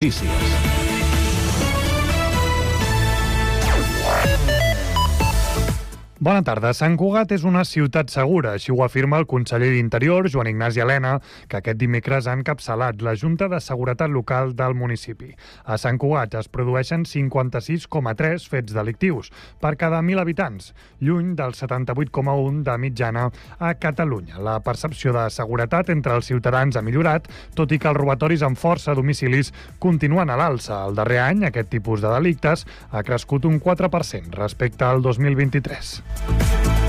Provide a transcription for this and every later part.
Noticias. Bona tarda. Sant Cugat és una ciutat segura, així ho afirma el conseller d'Interior, Joan Ignasi Helena, que aquest dimecres ha encapçalat la Junta de Seguretat Local del municipi. A Sant Cugat es produeixen 56,3 fets delictius per cada 1.000 habitants, lluny del 78,1 de mitjana a Catalunya. La percepció de seguretat entre els ciutadans ha millorat, tot i que els robatoris amb força a domicilis continuen a l'alça. El darrer any, aquest tipus de delictes ha crescut un 4% respecte al 2023. Bye.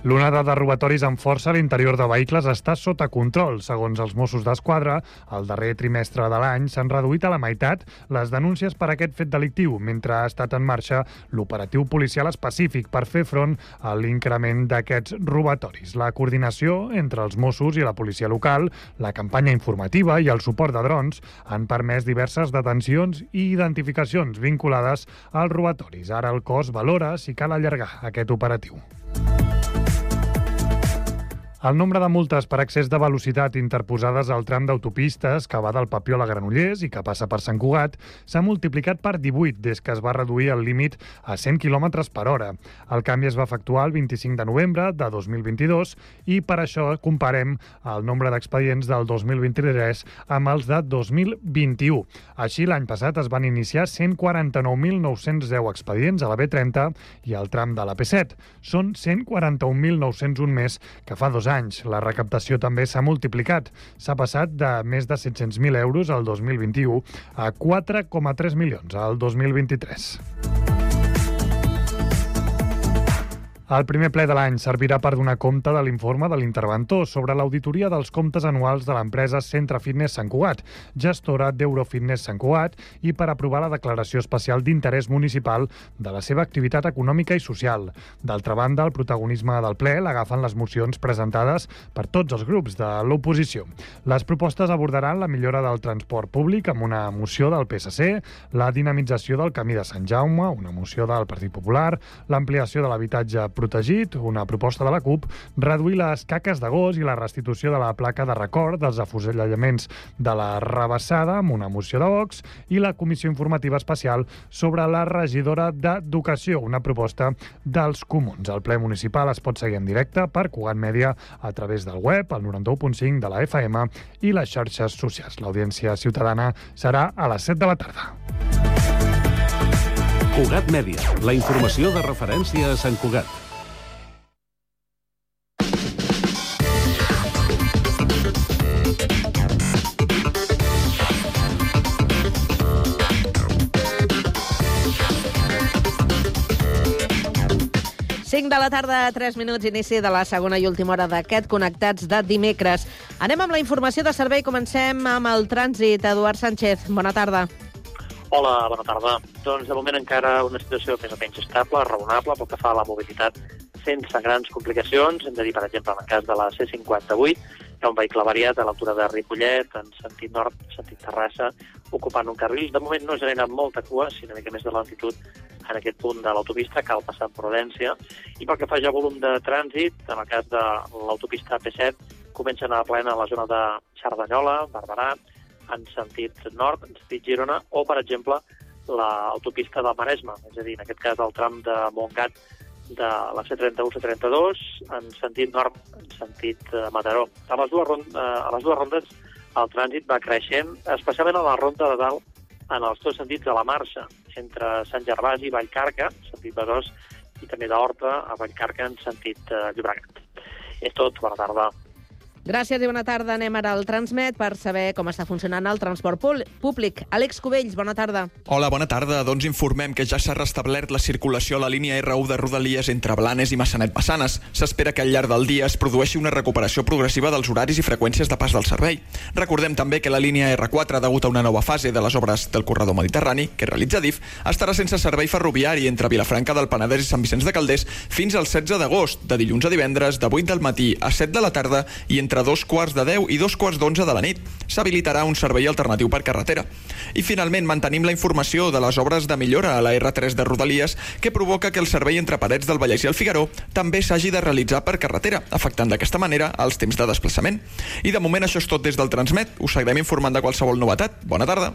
L'onada de robatoris amb força a l'interior de vehicles està sota control. Segons els Mossos d'Esquadra, el darrer trimestre de l'any s'han reduït a la meitat les denúncies per aquest fet delictiu, mentre ha estat en marxa l'operatiu policial específic per fer front a l'increment d'aquests robatoris. La coordinació entre els Mossos i la policia local, la campanya informativa i el suport de drons han permès diverses detencions i identificacions vinculades als robatoris. Ara el cos valora si cal allargar aquest operatiu. El nombre de multes per excés de velocitat interposades al tram d'autopistes que va del Papiol a Granollers i que passa per Sant Cugat s'ha multiplicat per 18 des que es va reduir el límit a 100 km per hora. El canvi es va efectuar el 25 de novembre de 2022 i per això comparem el nombre d'expedients del 2023 amb els de 2021. Així, l'any passat es van iniciar 149.910 expedients a la B30 i al tram de la P7. Són 141.901 més que fa dos anys. La recaptació també s'ha multiplicat. S'ha passat de més de 700.000 euros al 2021 a 4,3 milions al 2023. El primer ple de l'any servirà per donar compte de l'informe de l'interventor sobre l'auditoria dels comptes anuals de l'empresa Centre Fitness Sant Cugat, gestora d'Eurofitness Sant Cugat, i per aprovar la declaració especial d'interès municipal de la seva activitat econòmica i social. D'altra banda, el protagonisme del ple l'agafen les mocions presentades per tots els grups de l'oposició. Les propostes abordaran la millora del transport públic amb una moció del PSC, la dinamització del camí de Sant Jaume, una moció del Partit Popular, l'ampliació de l'habitatge protegit, una proposta de la CUP, reduir les caques de gos i la restitució de la placa de record dels afusellaments de la rebassada amb una moció de Vox i la Comissió Informativa Especial sobre la regidora d'Educació, una proposta dels comuns. El ple municipal es pot seguir en directe per Cugat Mèdia a través del web, al 91.5 de la FM i les xarxes socials. L'audiència ciutadana serà a les 7 de la tarda. Cugat Mèdia, la informació de referència a Sant Cugat. 5 de la tarda, 3 minuts, inici de la segona i última hora d'aquest Connectats de dimecres. Anem amb la informació de servei. Comencem amb el trànsit. Eduard Sánchez, bona tarda. Hola, bona tarda. Doncs de moment encara una situació més o menys estable, raonable, pel que fa a la mobilitat sense grans complicacions. Hem de dir, per exemple, en el cas de la C58, hi ha un vehicle variat a l'altura de Ripollet, en sentit nord, sentit Terrassa, ocupant un carril. De moment no genera molta cua, sinó una mica més de lentitud en aquest punt de l'autopista, cal passar en Prudència. I pel que fa ja volum de trànsit, en el cas de l'autopista P7, comencen a plena a la zona de Cerdanyola, Barberà, en sentit nord, en sentit Girona, o, per exemple, l'autopista del Maresme, és a dir, en aquest cas el tram de Montgat de la C31-C32 en sentit nord, en sentit uh, Mataró. A les, dues rondes, uh, a les dues rondes el trànsit va creixent, especialment a la ronda de dalt, en els dos sentits de la marxa, entre Sant Gervasi i Vallcarca, sentit Besòs, i també d'Horta a Vallcarca en sentit eh, Llobregat. És tot, bona tarda. Gràcies i bona tarda. Anem ara al Transmet per saber com està funcionant el transport públic. Àlex Cubells, bona tarda. Hola, bona tarda. Doncs informem que ja s'ha restablert la circulació a la línia R1 de Rodalies entre Blanes i Massanet-Passanes. S'espera que al llarg del dia es produeixi una recuperació progressiva dels horaris i freqüències de pas del servei. Recordem també que la línia R4, degut a una nova fase de les obres del corredor mediterrani, que realitza DIF, estarà sense servei ferroviari entre Vilafranca del Penedès i Sant Vicenç de Calders fins al 16 d'agost, de dilluns a divendres, de 8 del matí a 7 de la tarda i entre entre dos quarts de 10 i dos quarts d'11 de la nit. S'habilitarà un servei alternatiu per carretera. I finalment mantenim la informació de les obres de millora a la R3 de Rodalies que provoca que el servei entre Parets del Vallès i el Figaró també s'hagi de realitzar per carretera, afectant d'aquesta manera els temps de desplaçament. I de moment això és tot des del Transmet. Us seguirem informant de qualsevol novetat. Bona tarda.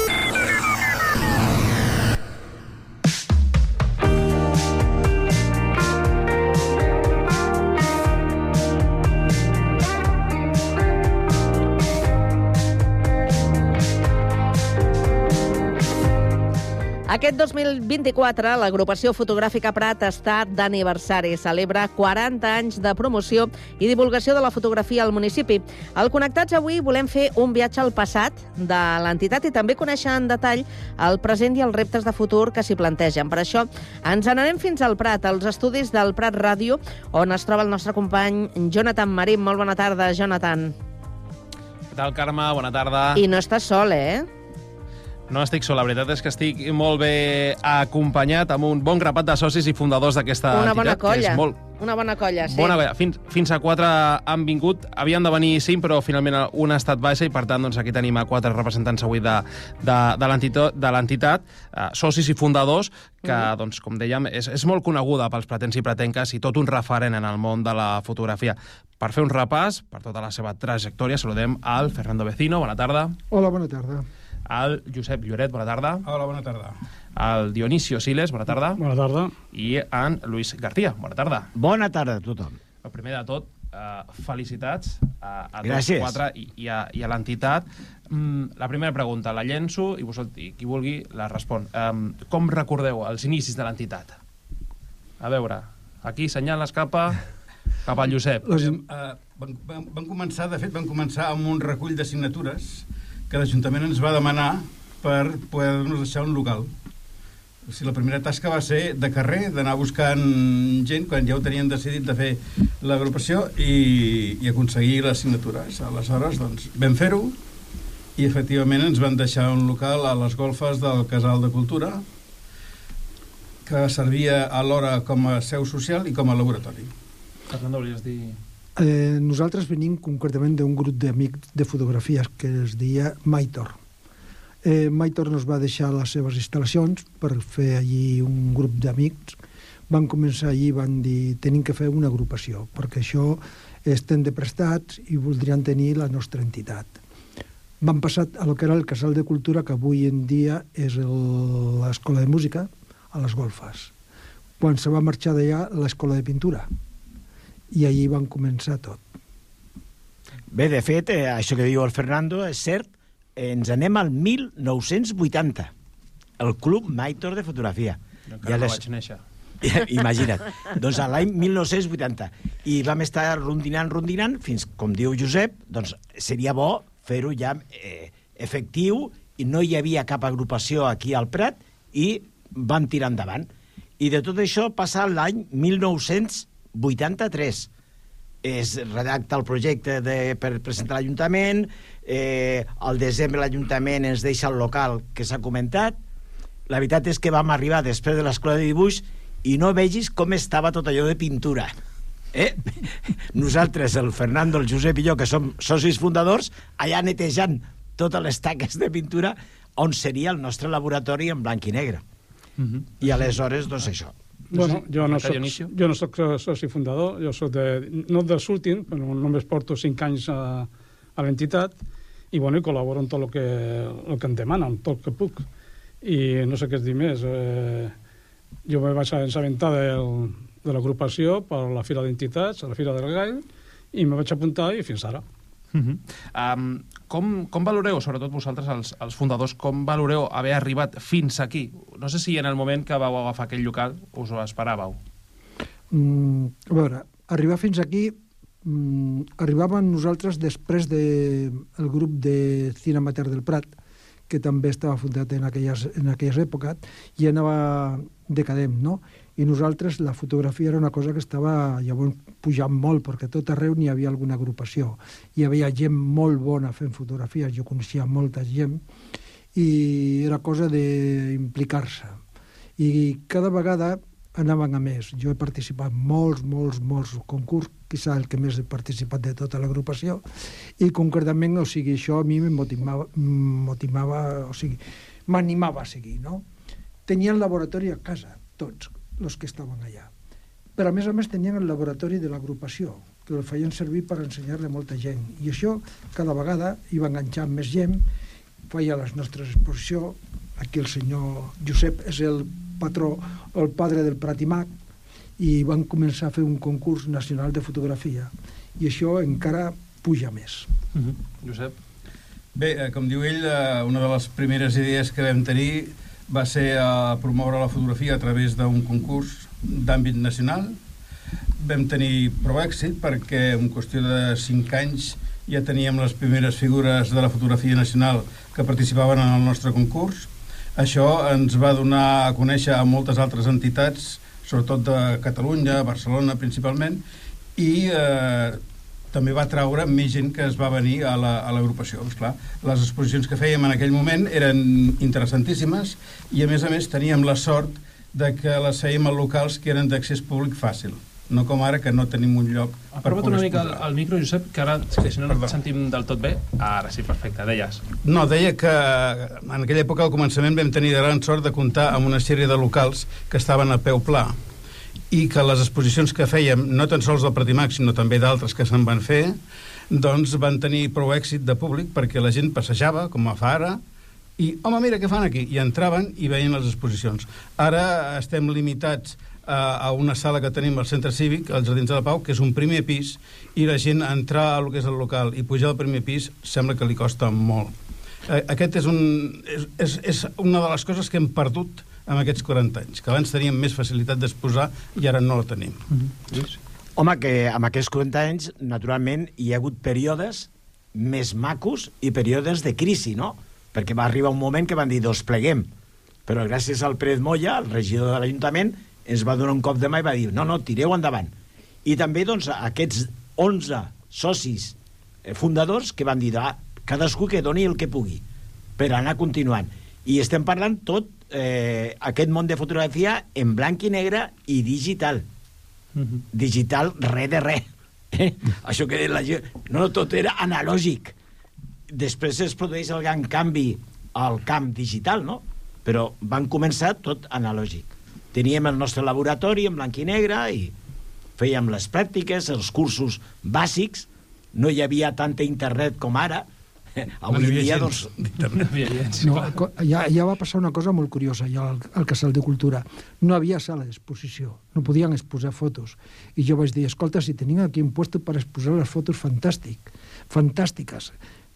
Aquest 2024, l'agrupació fotogràfica Prat està d'aniversari. Celebra 40 anys de promoció i divulgació de la fotografia al municipi. Al Connectats avui volem fer un viatge al passat de l'entitat i també conèixer en detall el present i els reptes de futur que s'hi plantegen. Per això ens n'anem fins al Prat, als estudis del Prat Ràdio, on es troba el nostre company Jonathan Marín. Molt bona tarda, Jonathan. Què tal, Carme? Bona tarda. I no estàs sol, eh? No estic sol, la veritat és que estic molt bé acompanyat amb un bon grapat de socis i fundadors d'aquesta Una entitat. bona que colla. És molt, Una bona colla, sí. Bona colla. Fins, fins a quatre han vingut. Havien de venir cinc, però finalment un ha estat baixa i, per tant, doncs, aquí tenim a quatre representants avui de, de, de l'entitat, de l'entitat eh, socis i fundadors, que, Mm. doncs, com dèiem, és, és molt coneguda pels pretens i pretenques i tot un referent en el món de la fotografia. Per fer un repàs, per tota la seva trajectòria, saludem al Fernando Vecino, bona tarda, Hola, bona tarda. Al Josep Lloret, bona tarda, Hola, bona tarda. al Dionisio Siles, bona tarda, Bona tarda. i en Luis García, bona tarda. Bona tarda a tothom. El primer de tot, eh, felicitats a, a Gràcies. tots quatre i, i a, i a l'entitat. Mm, la primera pregunta la llenço i, vos, i qui vulgui la respon. Um, com recordeu els inicis de l'entitat? A veure, aquí senyal l'escapa cap al Josep. Les... Eh, van, van, van començar, de fet, van començar amb un recull de signatures que l'Ajuntament ens va demanar per poder-nos deixar un local. O sigui, la primera tasca va ser de carrer, d'anar buscant gent, quan ja ho tenien decidit de fer l'agrupació, i, i aconseguir les signatures. Aleshores, doncs, vam fer-ho, i efectivament ens van deixar un local a les golfes del Casal de Cultura, que servia alhora com a seu social i com a laboratori. Fernando, volies dir... Eh, nosaltres venim concretament d'un grup d'amics de fotografies que es deia Maitor. Eh, Maitor nos va deixar les seves instal·lacions per fer allí un grup d'amics. Van començar allí van dir tenim que fer una agrupació, perquè això estem de prestats i voldrien tenir la nostra entitat. Van passar a lo que era el Casal de Cultura, que avui en dia és l'Escola de Música, a les golfes. Quan se va marxar d'allà, l'Escola de Pintura. I allí van començar tot. Bé, de fet, eh, això que diu el Fernando és cert. Ens anem al 1980. El Club Maitor de Fotografia. Jo encara no les- vaig néixer. Imagina't. doncs a l'any 1980. I vam estar rondinant, rondinant, fins, com diu Josep, doncs seria bo fer-ho ja eh, efectiu i no hi havia cap agrupació aquí al Prat i vam tirar endavant. I de tot això passa l'any 1983 es redacta el projecte de, per presentar a l'Ajuntament, eh, al desembre l'Ajuntament ens deixa el local que s'ha comentat, la veritat és que vam arribar després de l'escola de dibuix i no vegis com estava tot allò de pintura. Eh? Nosaltres, el Fernando, el Josep i jo, que som socis fundadors, allà netejant totes les taques de pintura on seria el nostre laboratori en blanc i negre. Mm -hmm. I aleshores, doncs això. Bueno, jo no, soc, jo no soc soci fundador, jo soc de, no dels últims, però només porto cinc anys a, a l'entitat i, bueno, i col·laboro en tot el que, el que em demanen, tot el que puc. I no sé què es dir més. Eh, jo me vaig assabentar del, de l'agrupació per la Fira d'Entitats, a la Fira del Gall, i me vaig apuntar i fins ara. Uh -huh. um, com, com valoreu, sobretot vosaltres, els, els fundadors, com valoreu haver arribat fins aquí? No sé si en el moment que vau agafar aquell local us ho esperàveu. Mm, a veure, arribar fins aquí mm, arribàvem nosaltres després del de, grup de Cine Amateur del Prat, que també estava fundat en aquelles, en aquelles èpoques, i anava decadent, no? I nosaltres, la fotografia era una cosa que estava llavors pujant molt, perquè tot arreu n'hi havia alguna agrupació. Hi havia gent molt bona fent fotografies, jo coneixia molta gent, i era cosa d'implicar-se. I cada vegada anaven a més. Jo he participat molts, molts, molts concurs, quizà el que més he participat de tota l'agrupació, i concretament, o sigui, això a mi me motivava, motivava o sigui, m'animava a seguir, no? Tenien laboratori a casa, tots, els que estaven allà. Però, a més a més, tenien el laboratori de l'agrupació, que el feien servir per ensenyar-li a molta gent. I això, cada vegada, hi va enganxar més gent, feia les nostres exposicions, aquí el senyor Josep és el patró, el padre del Pratimac, i van començar a fer un concurs nacional de fotografia. I això encara puja més. Uh -huh. Josep? Bé, eh, com diu ell, eh, una de les primeres idees que vam tenir va ser eh, promoure la fotografia a través d'un concurs d'àmbit nacional. Vam tenir prou èxit perquè en qüestió de 5 anys ja teníem les primeres figures de la fotografia nacional que participaven en el nostre concurs. Això ens va donar a conèixer a moltes altres entitats, sobretot de Catalunya, Barcelona principalment, i eh, també va traure més gent que es va venir a la- a l'agrupació. La, clar, les exposicions que fèiem en aquell moment eren interessantíssimes i, a més a més, teníem la sort de que les fèiem a locals que eren d'accés públic fàcil, no com ara que no tenim un lloc Aprova't una mica al, al micro, Josep, que ara, que si no, no et sentim del tot bé. Ara sí, perfecte, deies. No, deia que en aquella època, al començament, vam tenir de gran sort de comptar amb una sèrie de locals que estaven a peu pla i que les exposicions que fèiem, no tan sols del Pratimac, sinó també d'altres que se'n van fer, doncs van tenir prou èxit de públic perquè la gent passejava, com a fa ara, i, home, mira, què fan aquí? I entraven i veien les exposicions. Ara estem limitats a, a una sala que tenim al centre cívic, als Jardins de la Pau, que és un primer pis, i la gent entrar a lo que és el local i pujar al primer pis sembla que li costa molt. Eh, Aquest és, un, és, és, és una de les coses que hem perdut en aquests 40 anys, que abans teníem més facilitat d'exposar i ara no la tenim. Home, que amb aquests 40 anys, naturalment, hi ha hagut períodes més macos i períodes de crisi, no? Perquè va arribar un moment que van dir, dos pleguem. Però gràcies al Pérez Moya, el regidor de l'Ajuntament, ens va donar un cop de mà i va dir, no, no, tireu endavant. I també, doncs, aquests 11 socis eh, fundadors que van dir, ah, cadascú que doni el que pugui per anar continuant. I estem parlant tot eh, aquest món de fotografia en blanc i negre i digital digital res de res. Eh? Això que la gent... No, tot era analògic. Després es produeix el gran canvi al camp digital, no? Però van començar tot analògic. Teníem el nostre laboratori en blanc i negre i fèiem les pràctiques, els cursos bàsics. No hi havia tanta internet com ara. Avui en dia, doncs... No, ja, ja va passar una cosa molt curiosa ja al, al Casal de Cultura. No havia sala d'exposició, no podien exposar fotos. I jo vaig dir, escolta, si tenien aquí un puesto per exposar les fotos fantàstic, fantàstiques.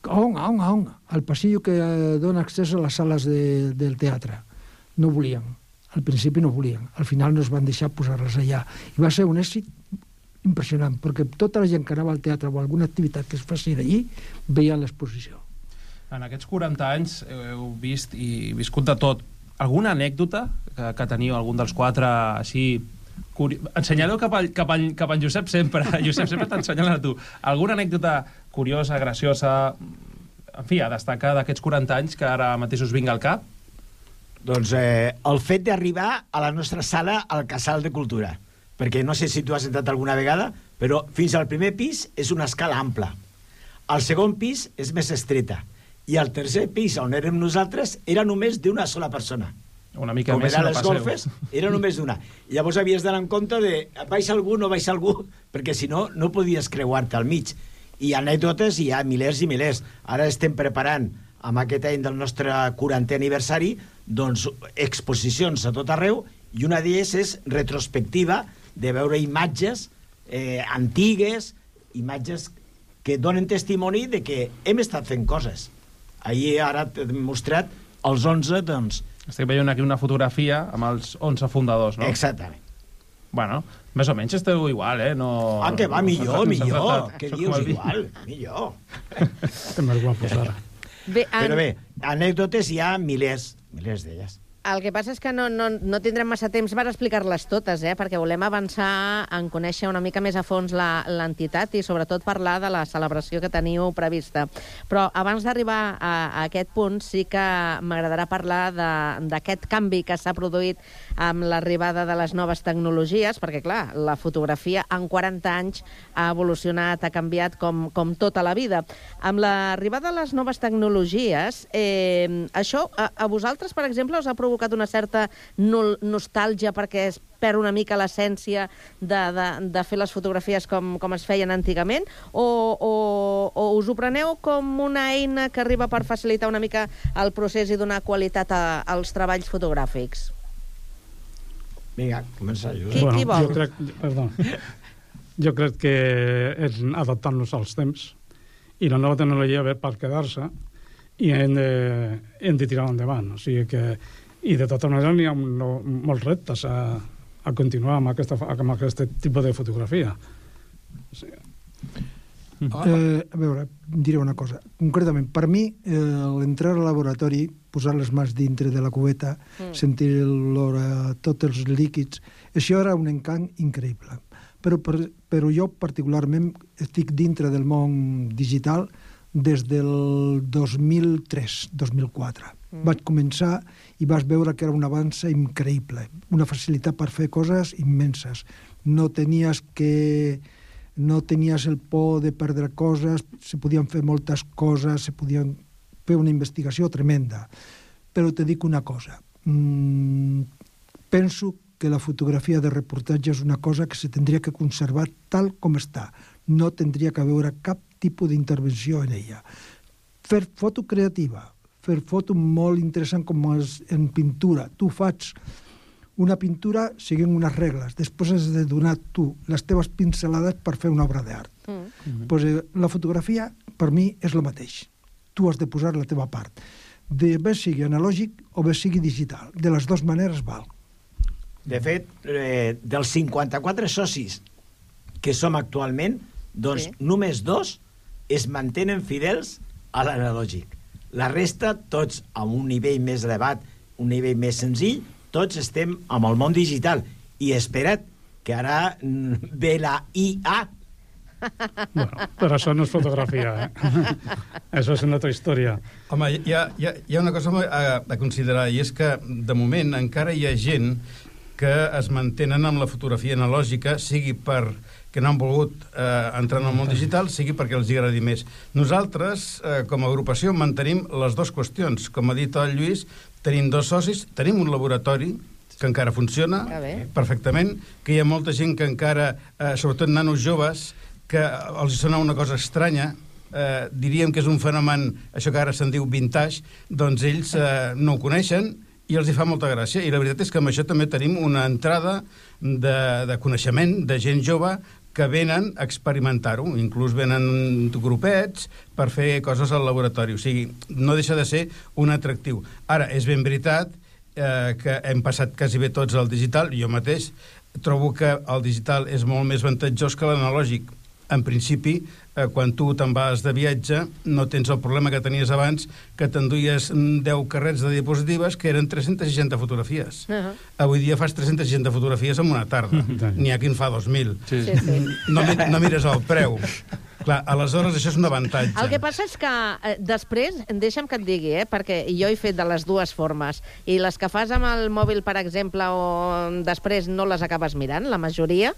On, on, on? Al passillo que eh, dona accés a les sales de, del teatre. No volien. Al principi no volien. Al final no es van deixar posar-les allà. I va ser un èxit impressionant, perquè tota la gent que anava al teatre o alguna activitat que es faci allí veia l'exposició. En aquests 40 anys heu vist i viscut de tot. Alguna anècdota que, que teniu, algun dels quatre, així... Curi... Ensenyaleu cap al, cap, al, cap al Josep sempre. Josep sempre t'ensenyalant a tu. Alguna anècdota curiosa, graciosa, en fi, a destacar d'aquests 40 anys que ara mateix us vinga al cap? Doncs eh, el fet d'arribar a la nostra sala al Casal de Cultura, perquè no sé si tu has entrat alguna vegada, però fins al primer pis és una escala ampla. El segon pis és més estreta. I el tercer pis, on érem nosaltres, era només d'una sola persona. Una mica Com més si no les passeu. golfes, era només d'una. Llavors havies d'anar en compte de baixa algú, no baixa algú, perquè si no, no podies creuar-te al mig. I anècdotes hi ha milers i milers. Ara estem preparant, amb aquest any del nostre 40è aniversari, doncs exposicions a tot arreu, i una d'elles és retrospectiva de veure imatges eh, antigues, imatges que donen testimoni de que hem estat fent coses. Ahir ara t'he demostrat els 11, doncs... Estic veient aquí una fotografia amb els 11 fundadors, no? Exactament. Bueno, més o menys esteu igual, eh? No, Ah, que va, millor, no millor. Què dius, igual? Millor. Estem més guapos ara. Bé, en... Però bé, anècdotes hi ha milers, milers d'elles. El que passa és que no, no, no tindrem massa temps per explicar-les totes, eh? perquè volem avançar en conèixer una mica més a fons l'entitat i sobretot parlar de la celebració que teniu prevista. Però abans d'arribar a, a aquest punt sí que m'agradarà parlar d'aquest canvi que s'ha produït amb l'arribada de les noves tecnologies, perquè clar, la fotografia en 40 anys ha evolucionat, ha canviat com, com tota la vida. Amb l'arribada de les noves tecnologies, eh, això a, a vosaltres, per exemple, us ha provocat una certa no nostàlgia perquè es perd una mica l'essència de, de, de fer les fotografies com, com es feien antigament? O, o, o us ho preneu com una eina que arriba per facilitar una mica el procés i donar qualitat a, als treballs fotogràfics? Vinga, comença jo. Qui- qui vol? Jo crec, perdó, jo crec que és adaptar-nos als temps i la nova tecnologia ve per quedar-se i hem de, hem de tirar endavant. O sigui que, I de tota manera n'hi ha no, molts reptes a, a continuar amb, aquesta, amb aquest tipus de fotografia. O sigui, Eh, a veure, diré una cosa. Concretament, per mi, eh, l'entrar al laboratori, posar les mans dintre de la cubeta, Mm. sentir l'olor a tots els líquids, això era un encant increïble. Però, per, però jo particularment estic dintre del món digital des del 2003-2004. Mm. Vaig començar i vas veure que era un avanç increïble, una facilitat per fer coses immenses. No tenies que no tenies el por de perdre coses, se podien fer moltes coses, se podien fer una investigació tremenda. Però te dic una cosa, mm, penso que la fotografia de reportatge és una cosa que se tindria que conservar tal com està. No tindria que haver cap tipus d'intervenció en ella. Fer foto creativa, fer foto molt interessant com és en pintura. Tu fas una pintura seguint unes regles. Després has de donar tu les teves pincelades per fer una obra d'art. Mm. Pues, eh, la fotografia, per mi, és el mateix. Tu has de posar la teva part. De bé sigui analògic o bé sigui digital. De les dues maneres val. De fet, eh, dels 54 socis que som actualment, doncs sí. només dos es mantenen fidels a l'analògic. La resta, tots amb un nivell més elevat, un nivell més senzill, tots estem amb el món digital. I espera't, que ara mm, ve la IA. bueno, però això no és fotografia, eh? això és una altra història. Home, hi ha, hi ha, hi ha una cosa a, a considerar, i és que, de moment, encara hi ha gent que es mantenen amb la fotografia analògica, sigui per que no han volgut eh, entrar en el món digital, sigui perquè els agradi més. Nosaltres, eh, com a agrupació, mantenim les dues qüestions. Com ha dit el Lluís, tenim dos socis, tenim un laboratori que encara funciona perfectament, que hi ha molta gent que encara, eh, sobretot nanos joves, que els sona una cosa estranya, eh, diríem que és un fenomen, això que ara se'n diu vintage, doncs ells eh, no ho coneixen i els hi fa molta gràcia. I la veritat és que amb això també tenim una entrada de, de coneixement de gent jove que venen a experimentar-ho, inclús venen grupets per fer coses al laboratori. O sigui, no deixa de ser un atractiu. Ara, és ben veritat eh, que hem passat quasi bé tots al digital. Jo mateix trobo que el digital és molt més avantatjós que l'analògic. En principi, eh, quan tu te'n vas de viatge, no tens el problema que tenies abans, que t'enduies mm, 10 carrets de diapositives que eren 360 fotografies. Uh -huh. Avui dia fas 360 fotografies en una tarda. N'hi ha qui en fa 2.000. Sí, sí. No, mi- no mires el preu. Clar, aleshores això és un avantatge. El que passa és que eh, després, deixa'm que et digui, eh, perquè jo he fet de les dues formes, i les que fas amb el mòbil, per exemple, o després no les acabes mirant, la majoria,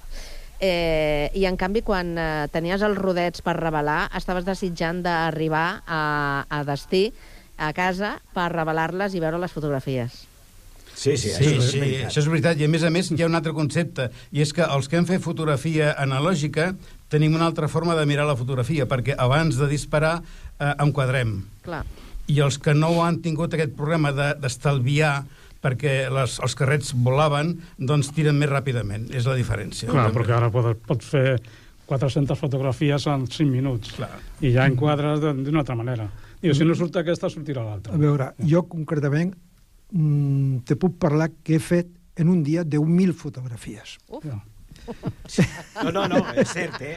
eh, i en canvi quan eh, tenies els rodets per revelar, estaves desitjant d'arribar a, a destí, a casa, per revelar-les i veure les fotografies. Sí, sí, sí, això és sí, veritat. això és veritat. I a més a més hi ha un altre concepte, i és que els que hem fet fotografia analògica tenim una altra forma de mirar la fotografia, perquè abans de disparar eh, enquadrem. Clar. I els que no han tingut aquest problema de- d'estalviar perquè les, els carrets volaven, doncs tiren més ràpidament. És la diferència. Clar, perquè ara pots, pots fer 400 fotografies en 5 minuts. Clar. I ja enquadres de- d'una altra manera. Diu, si no surt aquesta, sortirà l'altra. A veure, jo concretament mm, te puc parlar que he fet en un dia 10.000 fotografies. Uf. No, no, no, és cert, eh?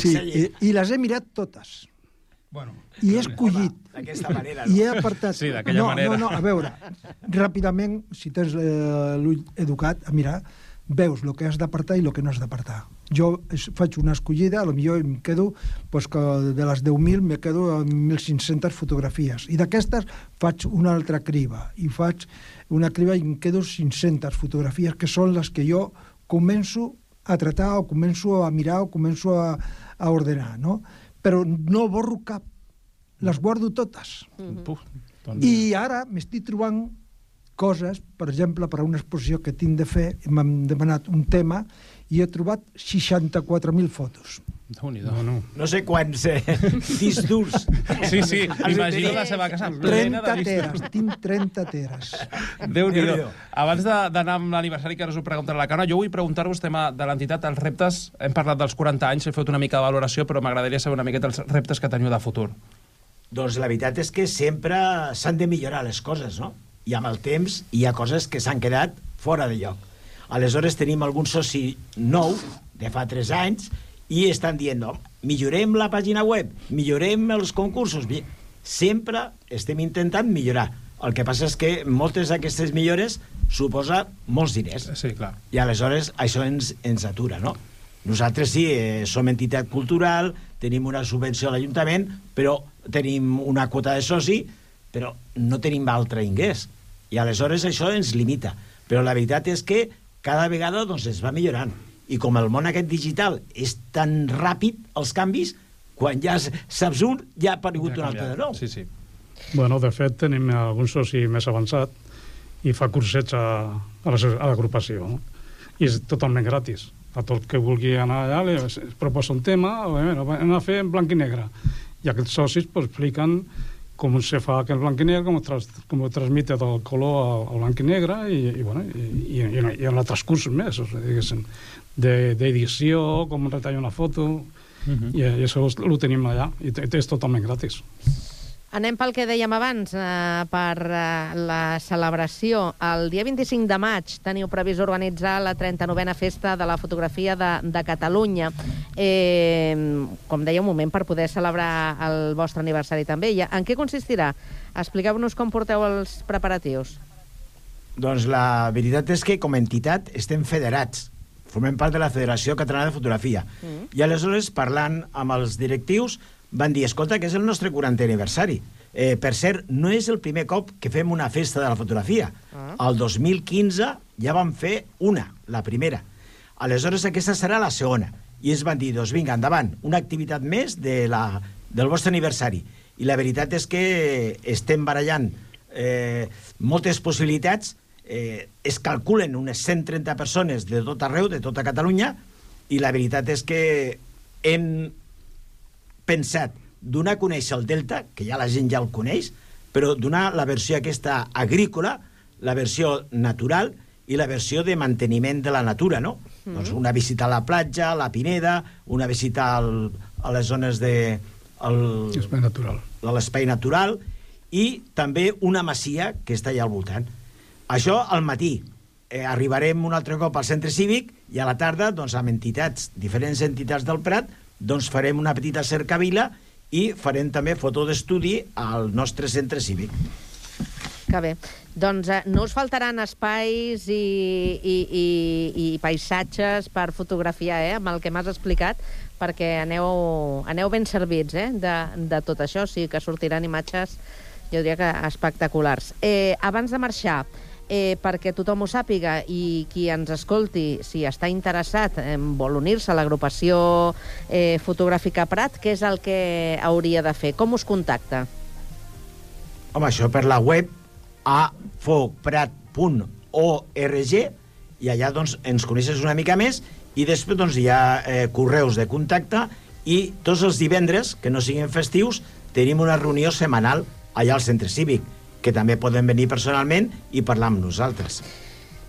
Sí, i, i les he mirat totes. Bueno, I he escollit. D'aquesta manera, I he no? apartat... Sí, d'aquella no, manera. No, no, a veure, ràpidament, si tens eh, l'ull educat a mirar, veus el que has d'apartar i el que no has d'apartar. Jo faig una escollida, a lo millor em quedo, pues, que de les 10.000 me quedo amb 1.500 fotografies. I d'aquestes faig una altra criba. I faig una criba i em quedo 500 fotografies, que són les que jo començo a tratar o començo a mirar o començo a, a ordenar, no? Però no borro cap. Les guardo totes. Puf, doncs... I ara m'estic trobant coses, per exemple, per a una exposició que tinc de fer, m'han demanat un tema i he trobat 64.000 fotos. No, no. No sé quants eh, discs durs. Sí, sí, imagino la seva casa plena 30 de teres, tinc 30 teres. Déu-n'hi-do. Déu-n'hi-do. Abans de- d'anar amb l'aniversari que ara us ho preguntarà la Cana, jo vull preguntar-vos tema de l'entitat, els reptes, hem parlat dels 40 anys, he fet una mica de valoració, però m'agradaria saber una miqueta els reptes que teniu de futur. Doncs la veritat és que sempre s'han de millorar les coses, no? I amb el temps hi ha coses que s'han quedat fora de lloc. Aleshores tenim algun soci nou, de fa 3 anys, i estan dient, no, millorem la pàgina web, millorem els concursos. Sempre estem intentant millorar. El que passa és que moltes d'aquestes millores suposa molts diners. Sí, clar. I aleshores això ens, ens atura, no? Nosaltres sí, eh, som entitat cultural, tenim una subvenció a l'Ajuntament, però tenim una quota de soci, però no tenim altre ingrés. I aleshores això ens limita. Però la veritat és que cada vegada doncs, es va millorant. I com el món aquest digital és tan ràpid, els canvis, quan ja saps un, ja ha aparegut Ja un altre de nou. Sí, sí. Bueno, de fet, tenim algun soci més avançat i fa cursets a, a la- a l'agrupació. No? I és totalment gratis. A tot que vulgui anar allà, li es proposa un tema, o, bueno, anem a fer en blanc i negre. I aquests socis pues, expliquen com se fa aquest blanc i negre, com, tras, com transmite del color al, al blanc i negre i, i, bueno, i, i, i, en- i en altres cursos més, o sigui, diguéssim, de- d'edició, com retallar una foto, i, i això ho tenim allà, i és totalment gratis. Anem pel que dèiem abans, eh, per eh, la celebració. El dia 25 de maig teniu previst organitzar la 39a Festa de la Fotografia de, de Catalunya. Eh, com deia, un moment per poder celebrar el vostre aniversari també. I en què consistirà? Expliqueu-nos com porteu els preparatius. Doncs la veritat és que com a entitat estem federats. Formem part de la Federació Catalana de Fotografia. Mm. I aleshores, parlant amb els directius, van dir, escolta, que és el nostre 40è aniversari. Eh, per cert, no és el primer cop que fem una festa de la fotografia. Ah. El 2015 ja vam fer una, la primera. Aleshores, aquesta serà la segona. I ens van dir, doncs vinga, endavant, una activitat més de la, del vostre aniversari. I la veritat és que estem barallant eh, moltes possibilitats, eh, es calculen unes 130 persones de tot arreu, de tota Catalunya, i la veritat és que hem pensat donar a conèixer el Delta, que ja la gent ja el coneix, però donar la versió aquesta agrícola, la versió natural i la versió de manteniment de la natura, no? Mm. Doncs una visita a la platja, a la Pineda, una visita al, a les zones de... El, Espai natural. l'espai natural i també una masia que està allà al voltant. Això al matí. Eh, arribarem un altre cop al centre cívic i a la tarda, doncs, amb entitats, diferents entitats del Prat, doncs farem una petita cercavila i farem també foto d'estudi al nostre centre cívic. Que bé. Doncs eh, no us faltaran espais i, i, i, i paisatges per fotografiar, eh, amb el que m'has explicat, perquè aneu, aneu ben servits eh, de, de tot això, o sigui que sortiran imatges, jo diria que espectaculars. Eh, abans de marxar, eh, perquè tothom ho sàpiga i qui ens escolti, si està interessat, eh, vol unir-se a l'agrupació eh, fotogràfica Prat, què és el que hauria de fer? Com us contacta? Home, això per la web afoprat.org i allà doncs, ens coneixes una mica més i després doncs, hi ha eh, correus de contacte i tots els divendres, que no siguin festius, tenim una reunió setmanal allà al centre cívic, que també poden venir personalment i parlar amb nosaltres.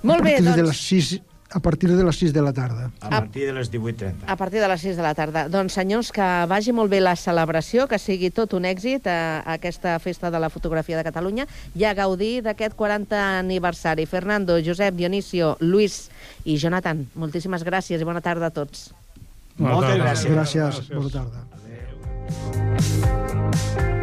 Molt bé, a partir de doncs... les 6 A partir de les 6 de la tarda. A partir de les 18.30. A partir de les 6 de la tarda. Doncs, senyors, que vagi molt bé la celebració, que sigui tot un èxit a, a aquesta festa de la fotografia de Catalunya i a gaudir d'aquest 40 aniversari. Fernando, Josep, Dionisio, Luis i Jonathan, moltíssimes gràcies i bona tarda a tots. Moltes gràcies. Gràcies. Bona tarda. amb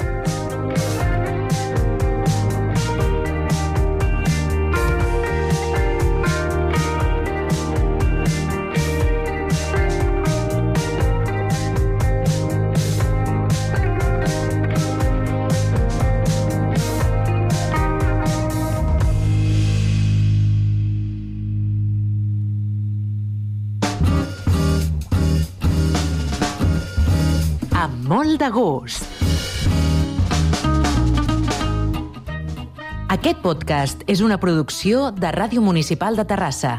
molt de gust. Aquest podcast és una producció de Ràdio Municipal de Terrassa.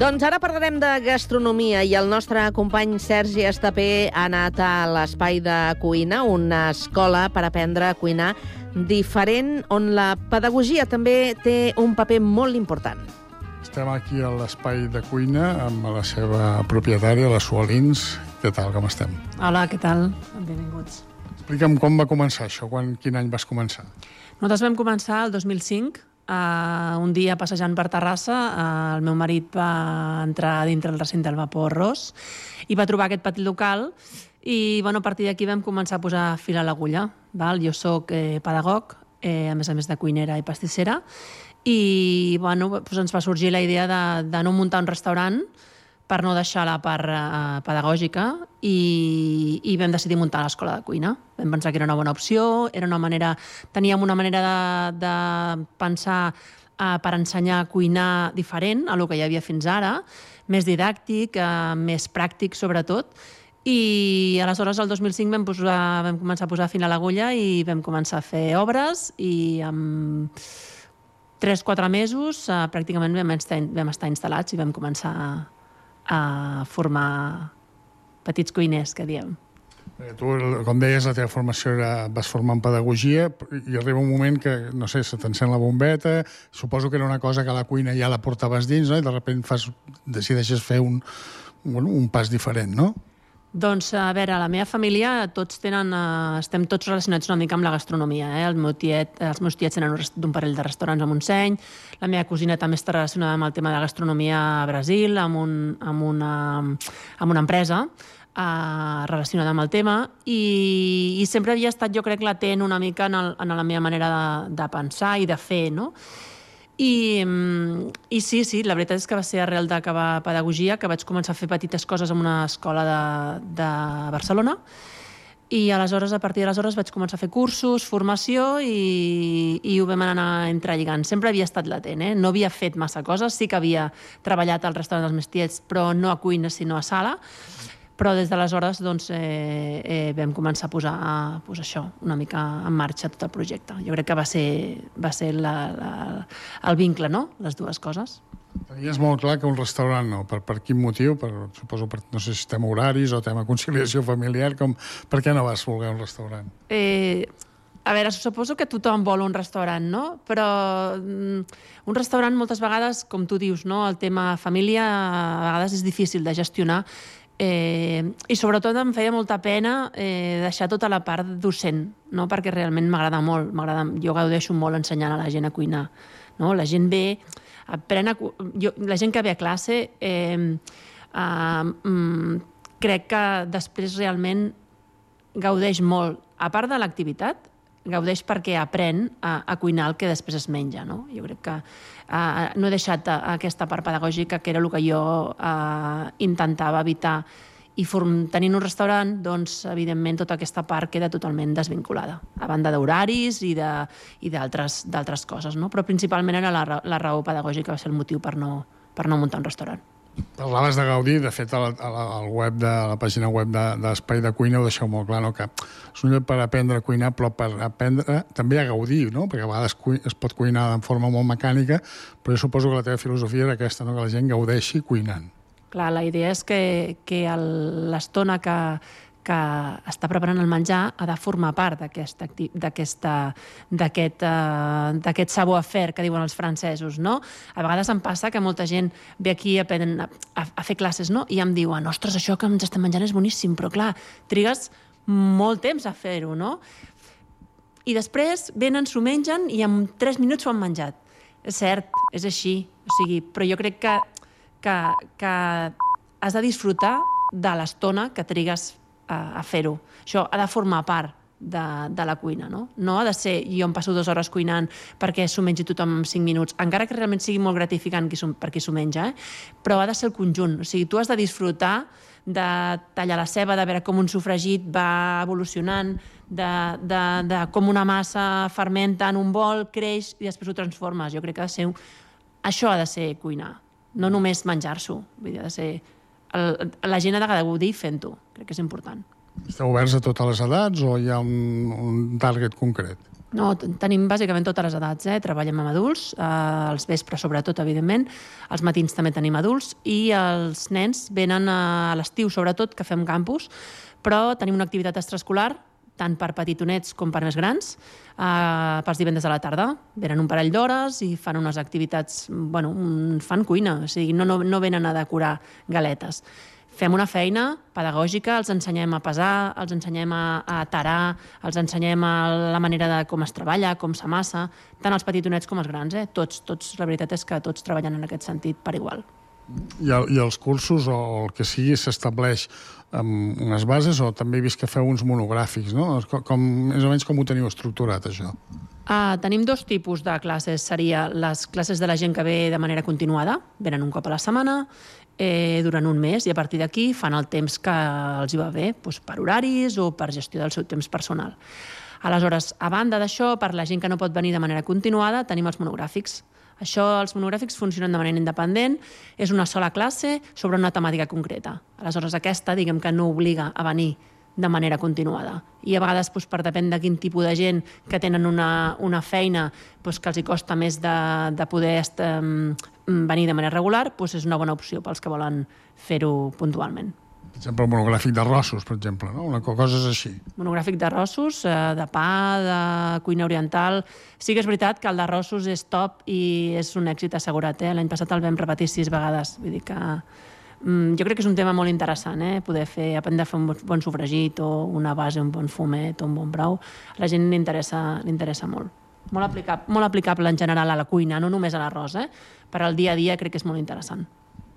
Doncs ara parlarem de gastronomia i el nostre company Sergi Estapé ha anat a l'Espai de Cuina, una escola per aprendre a cuinar diferent, on la pedagogia també té un paper molt important. Estem aquí a l'espai de cuina amb la seva propietària, la Sualins. Què tal, com estem? Hola, què tal? Benvinguts. Explica'm com va començar això, quan, quin any vas començar? Nosaltres vam començar el 2005, uh, un dia passejant per Terrassa, uh, el meu marit va entrar dintre el recinte del vapor Ros i va trobar aquest petit local i bueno, a partir d'aquí vam començar a posar fil a l'agulla. Jo sóc eh, pedagog, eh, a més a més de cuinera i pastissera, i bueno, doncs ens va sorgir la idea de, de no muntar un restaurant per no deixar la part eh, pedagògica i, i vam decidir muntar l'escola de cuina. Vam pensar que era una bona opció, era una manera, teníem una manera de, de pensar eh, per ensenyar a cuinar diferent a lo que hi havia fins ara, més didàctic, eh, més pràctic sobretot, i aleshores el 2005 vam, posar, vam començar a posar fin a l'agulla i vam començar a fer obres i amb 3-4 mesos eh, pràcticament vam estar, vam estar instal·lats i vam començar a, a formar petits cuiners, que diem. Eh, Tu, com deies, la teva formació era, vas formar en pedagogia i arriba un moment que, no sé, se t'encén la bombeta, suposo que era una cosa que a la cuina ja la portaves dins, no? i de sobte fas, decideixes fer un, bueno, un pas diferent, no? Doncs, a veure, la meva família tots tenen, eh, estem tots relacionats una mica amb la gastronomia. Eh? El meu tiet, els meus tiets tenen d'un parell de restaurants a Montseny, la meva cosina també està relacionada amb el tema de la gastronomia a Brasil, amb, un, amb, una, amb una empresa eh, relacionada amb el tema i, i sempre havia estat, jo crec, latent una mica en, el, en la meva manera de, de pensar i de fer, no? I, mm, I sí, sí, la veritat és que va ser arrel d'acabar pedagogia que vaig començar a fer petites coses en una escola de, de Barcelona i aleshores, a partir d'aleshores, vaig començar a fer cursos, formació i, i ho vam anar entrelligant. Sempre havia estat latent, eh? no havia fet massa coses, sí que havia treballat al restaurant dels meus tiets, però no a cuina, sinó a sala, però des d'aleshores doncs, eh, eh, vam començar a posar pues, això, una mica en marxa tot el projecte. Jo crec que va ser, va ser la, la, el vincle, no?, les dues coses. Tenies molt clar que un restaurant no. Per, per quin motiu? Per, suposo per, no sé si tema horaris o tema conciliació familiar. Com, per què no vas voler un restaurant? Eh, a veure, suposo que tothom vol un restaurant, no? Però mm, un restaurant moltes vegades, com tu dius, no? el tema família a vegades és difícil de gestionar eh, i sobretot em feia molta pena eh, deixar tota la part docent, no? perquè realment m'agrada molt, m'agrada, jo gaudeixo molt ensenyant a la gent a cuinar. No? La gent ve, aprèn a, jo, la gent que ve a classe eh, eh, crec que després realment gaudeix molt, a part de l'activitat, gaudeix perquè aprèn a, a cuinar el que després es menja. No? Jo crec que uh, no he deixat uh, aquesta part pedagògica, que era el que jo uh, intentava evitar. I tenint un restaurant, doncs, evidentment, tota aquesta part queda totalment desvinculada, a banda d'horaris i d'altres coses. No? Però principalment era la, la raó pedagògica, va ser el motiu per no, per no muntar un restaurant. Parlaves de gaudir, de fet, al, al, web de a la pàgina web de, de de Cuina ho deixeu molt clar, no? que és un lloc per aprendre a cuinar, però per aprendre també a gaudir, no? perquè a vegades cui, es pot cuinar de forma molt mecànica, però jo suposo que la teva filosofia era aquesta, no? que la gent gaudeixi cuinant. Clar, la idea és que, que l'estona que, que està preparant el menjar ha de formar part eh, d'aquest savoir-faire que diuen els francesos, no? A vegades em passa que molta gent ve aquí a, a, a, fer classes, no? I em diuen, ostres, això que ens estem menjant és boníssim, però clar, trigues molt temps a fer-ho, no? I després venen, s'ho mengen i en 3 minuts s'ho han menjat. És cert, és així, o sigui, però jo crec que, que, que has de disfrutar de l'estona que trigues a, a fer-ho. Això ha de formar part de, de la cuina, no? No ha de ser jo em passo dues hores cuinant perquè s'ho mengi tothom en 5 minuts, encara que realment sigui molt gratificant qui per qui s'ho menja, eh? però ha de ser el conjunt. O sigui, tu has de disfrutar de tallar la ceba, de veure com un sofregit va evolucionant, de, de, de com una massa fermenta en un bol, creix i després ho transformes. Jo crec que ha de ser... Això ha de ser cuinar, no només menjar-s'ho. Vull dir, ha de ser... El, la gent ha de gaudir fent-ho. Crec que és important. Esteu oberts a totes les edats o hi ha un, un target concret? No, tenim bàsicament totes les edats, eh? Treballem amb adults, eh, als vespres sobretot, evidentment, als matins també tenim adults, i els nens venen a l'estiu sobretot, que fem campus, però tenim una activitat extraescolar, tant per petitonets com per més grans, eh, pels divendres a la tarda. Venen un parell d'hores i fan unes activitats, bueno, fan cuina, o sigui, no, no, no venen a decorar galetes. Fem una feina pedagògica, els ensenyem a pesar, els ensenyem a, a tarar, els ensenyem a la manera de com es treballa, com s'amassa, tant els petitonets com els grans, eh? Tots, tots, la veritat és que tots treballen en aquest sentit per igual. I, I els cursos o el que sigui s'estableix amb unes bases o també he vist que feu uns monogràfics, no? Com, més o menys com ho teniu estructurat, això? Uh, tenim dos tipus de classes. Seria les classes de la gent que ve de manera continuada, venen un cop a la setmana, eh, durant un mes, i a partir d'aquí fan el temps que els hi va bé, doncs per horaris o per gestió del seu temps personal. Aleshores, a banda d'això, per la gent que no pot venir de manera continuada, tenim els monogràfics. Això, els monogràfics funcionen de manera independent, és una sola classe sobre una temàtica concreta. Aleshores, aquesta, diguem que no obliga a venir de manera continuada. I a vegades, doncs, per depèn de quin tipus de gent que tenen una, una feina doncs, que els hi costa més de, de poder est, um, venir de manera regular, doncs és una bona opció pels que volen fer-ho puntualment. Per exemple, el monogràfic d'arrossos, per exemple, no? Una co- coses així. Monogràfic d'arrossos, eh, de pa, de cuina oriental... Sí que és veritat que el d'arrossos és top i és un èxit assegurat. Eh? L'any passat el vam repetir sis vegades. Vull dir que... Mm, jo crec que és un tema molt interessant, eh? poder fer, aprendre a fer un bon sofregit o una base, un bon fumet o un bon brou. A la gent li interessa, li interessa molt. Molt, aplicable, molt aplicable en general a la cuina, no només a l'arròs. Eh? Per al dia a dia crec que és molt interessant.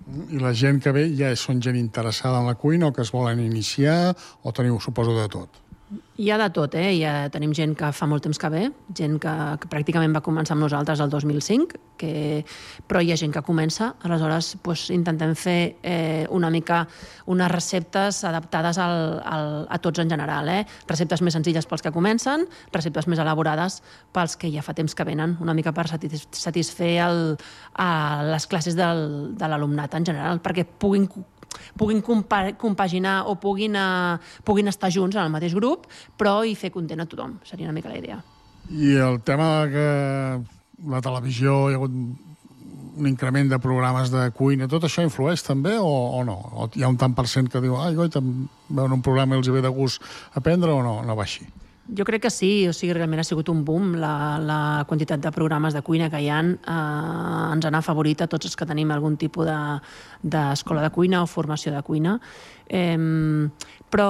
I la gent que ve ja són gent interessada en la cuina o que es volen iniciar o teniu, suposo, de tot? Hi ha de tot, eh? Ja tenim gent que fa molt temps que ve, gent que, que pràcticament va començar amb nosaltres el 2005, que... però hi ha gent que comença, aleshores doncs, intentem fer eh, una mica unes receptes adaptades al, al, a tots en general. Eh? Receptes més senzilles pels que comencen, receptes més elaborades pels que ja fa temps que venen, una mica per satis satisfer el, a les classes del, de l'alumnat en general, perquè puguin puguin compa compaginar o puguin, uh, puguin estar junts en el mateix grup, però i fer content a tothom. Seria una mica la idea. I el tema que la televisió hi ha hagut un increment de programes de cuina, tot això influeix també o, o no? O hi ha un tant per cent que diu ai, goita, veuen un programa i els hi ve de gust aprendre o no? No va així. Jo crec que sí, o sigui, realment ha sigut un boom la, la quantitat de programes de cuina que hi ha. Eh, ens han afavorit a tots els que tenim algun tipus de- d'escola de, de cuina o formació de cuina. Eh, però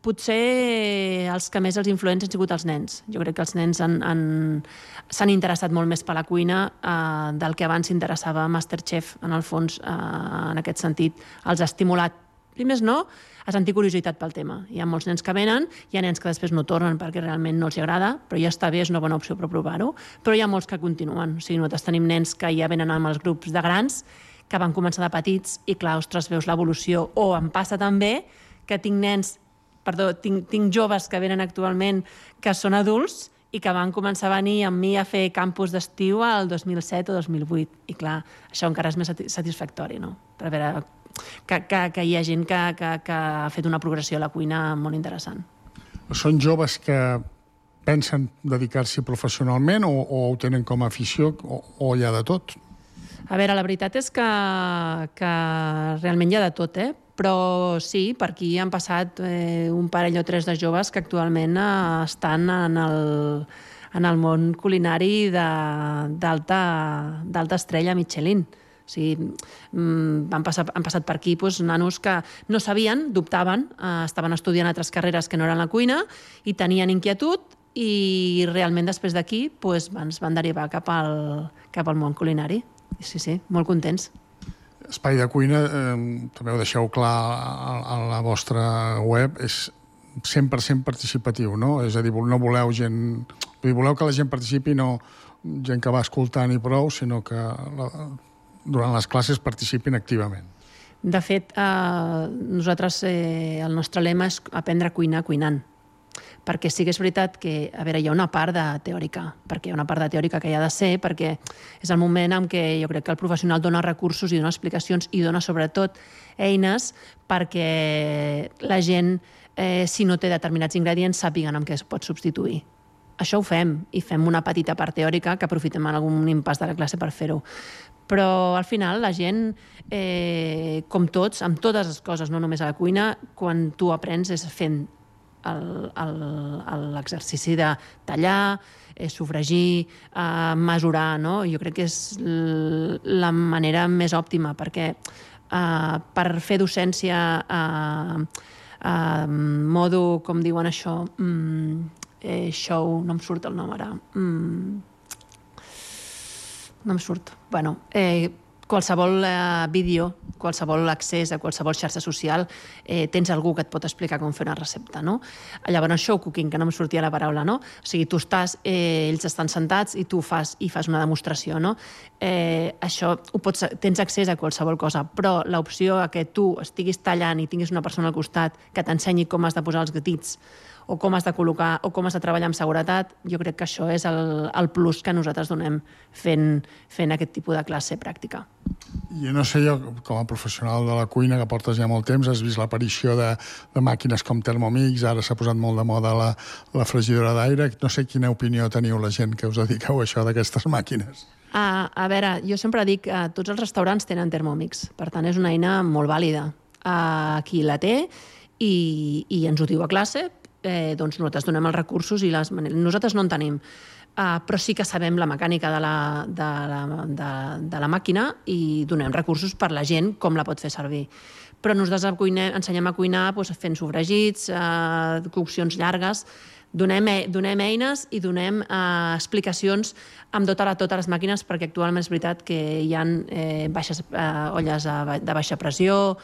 potser els que més els influents han sigut els nens. Jo crec que els nens han, han, s'han interessat molt més per la cuina eh, del que abans s'interessava Masterchef, en el fons, eh, en aquest sentit. Els ha estimulat, i més no, a sentir curiositat pel tema. Hi ha molts nens que venen, hi ha nens que després no tornen perquè realment no els agrada, però ja està bé, és una bona opció per provar-ho, però hi ha molts que continuen. O sigui, nosaltres tenim nens que ja venen amb els grups de grans, que van començar de petits i, clar, ostres, veus l'evolució. O em passa també que tinc nens perdó, tinc, tinc joves que venen actualment que són adults i que van començar a venir amb mi a fer campus d'estiu al 2007 o 2008. I clar, això encara és més sati- satisfactori, no? Per veure que, que, que hi ha gent que, que, que ha fet una progressió a la cuina molt interessant. Són joves que pensen dedicar-s'hi professionalment o, o ho tenen com a afició o, o hi ha de tot? A veure, la veritat és que, que realment hi ha de tot, eh? Però sí, per aquí han passat eh, un parell o tres de joves que actualment eh, estan en el, en el món culinari de- d'alta estrella Michelin. O sigui, mm, han, passat, han passat per aquí doncs, nanos que no sabien, dubtaven, eh, estaven estudiant altres carreres que no eren la cuina i tenien inquietud i realment després d'aquí doncs, van, es van derivar cap al, cap al món culinari. Sí, sí, molt contents. Espai de cuina, eh, també ho deixeu clar a, a la vostra web, és 100% participatiu, no? És a dir, no voleu gent... Voleu que la gent participi, no gent que va escoltant i prou, sinó que la, durant les classes participin activament. De fet, eh, nosaltres, eh, el nostre lema és aprendre a cuinar cuinant. Perquè sí que és veritat que, a veure, hi ha una part de teòrica, perquè hi ha una part de teòrica que hi ha de ser, perquè és el moment en què jo crec que el professional dona recursos i dona explicacions i dona sobretot eines perquè la gent, eh, si no té determinats ingredients, sàpiguen amb què es pot substituir. Això ho fem, i fem una petita part teòrica que aprofitem en algun impàs de la classe per fer-ho però al final la gent, eh, com tots, amb totes les coses, no només a la cuina, quan tu aprens és fent l'exercici de tallar, eh, sofregir, eh, mesurar, no? Jo crec que és la manera més òptima, perquè eh, per fer docència eh, eh, modo, com diuen això, mm, eh, show, no em surt el nom ara, mm, no em surt. Bueno, eh, qualsevol eh, vídeo, qualsevol accés a qualsevol xarxa social, eh, tens algú que et pot explicar com fer una recepta, no? Llavors, show cooking, que no em sortia la paraula, no? O sigui, tu estàs, eh, ells estan sentats i tu fas i fas una demostració, no? Eh, això ho pots, tens accés a qualsevol cosa, però l'opció a que tu estiguis tallant i tinguis una persona al costat que t'ensenyi com has de posar els gatits o com has de col·locar o com has de treballar amb seguretat, jo crec que això és el, el plus que nosaltres donem fent, fent aquest tipus de classe pràctica. I no sé jo, com a professional de la cuina, que portes ja molt temps, has vist l'aparició de, de màquines com Thermomix, ara s'ha posat molt de moda la, la fregidora d'aire. No sé quina opinió teniu la gent que us dediqueu a això d'aquestes màquines. A, a veure, jo sempre dic que tots els restaurants tenen Thermomix, per tant és una eina molt vàlida. Uh, qui la té i, i ens ho diu a classe, eh, doncs nosaltres donem els recursos i les maneres. Nosaltres no en tenim, uh, però sí que sabem la mecànica de la, de, la, de, de la màquina i donem recursos per la gent com la pot fer servir. Però nosaltres cuinem, ensenyem a cuinar doncs, fent sofregits, eh, coccions llargues, donem, e- donem eines i donem eh, explicacions amb tota la, totes les màquines, perquè actualment és veritat que hi ha eh, baixes, eh, olles de baixa pressió,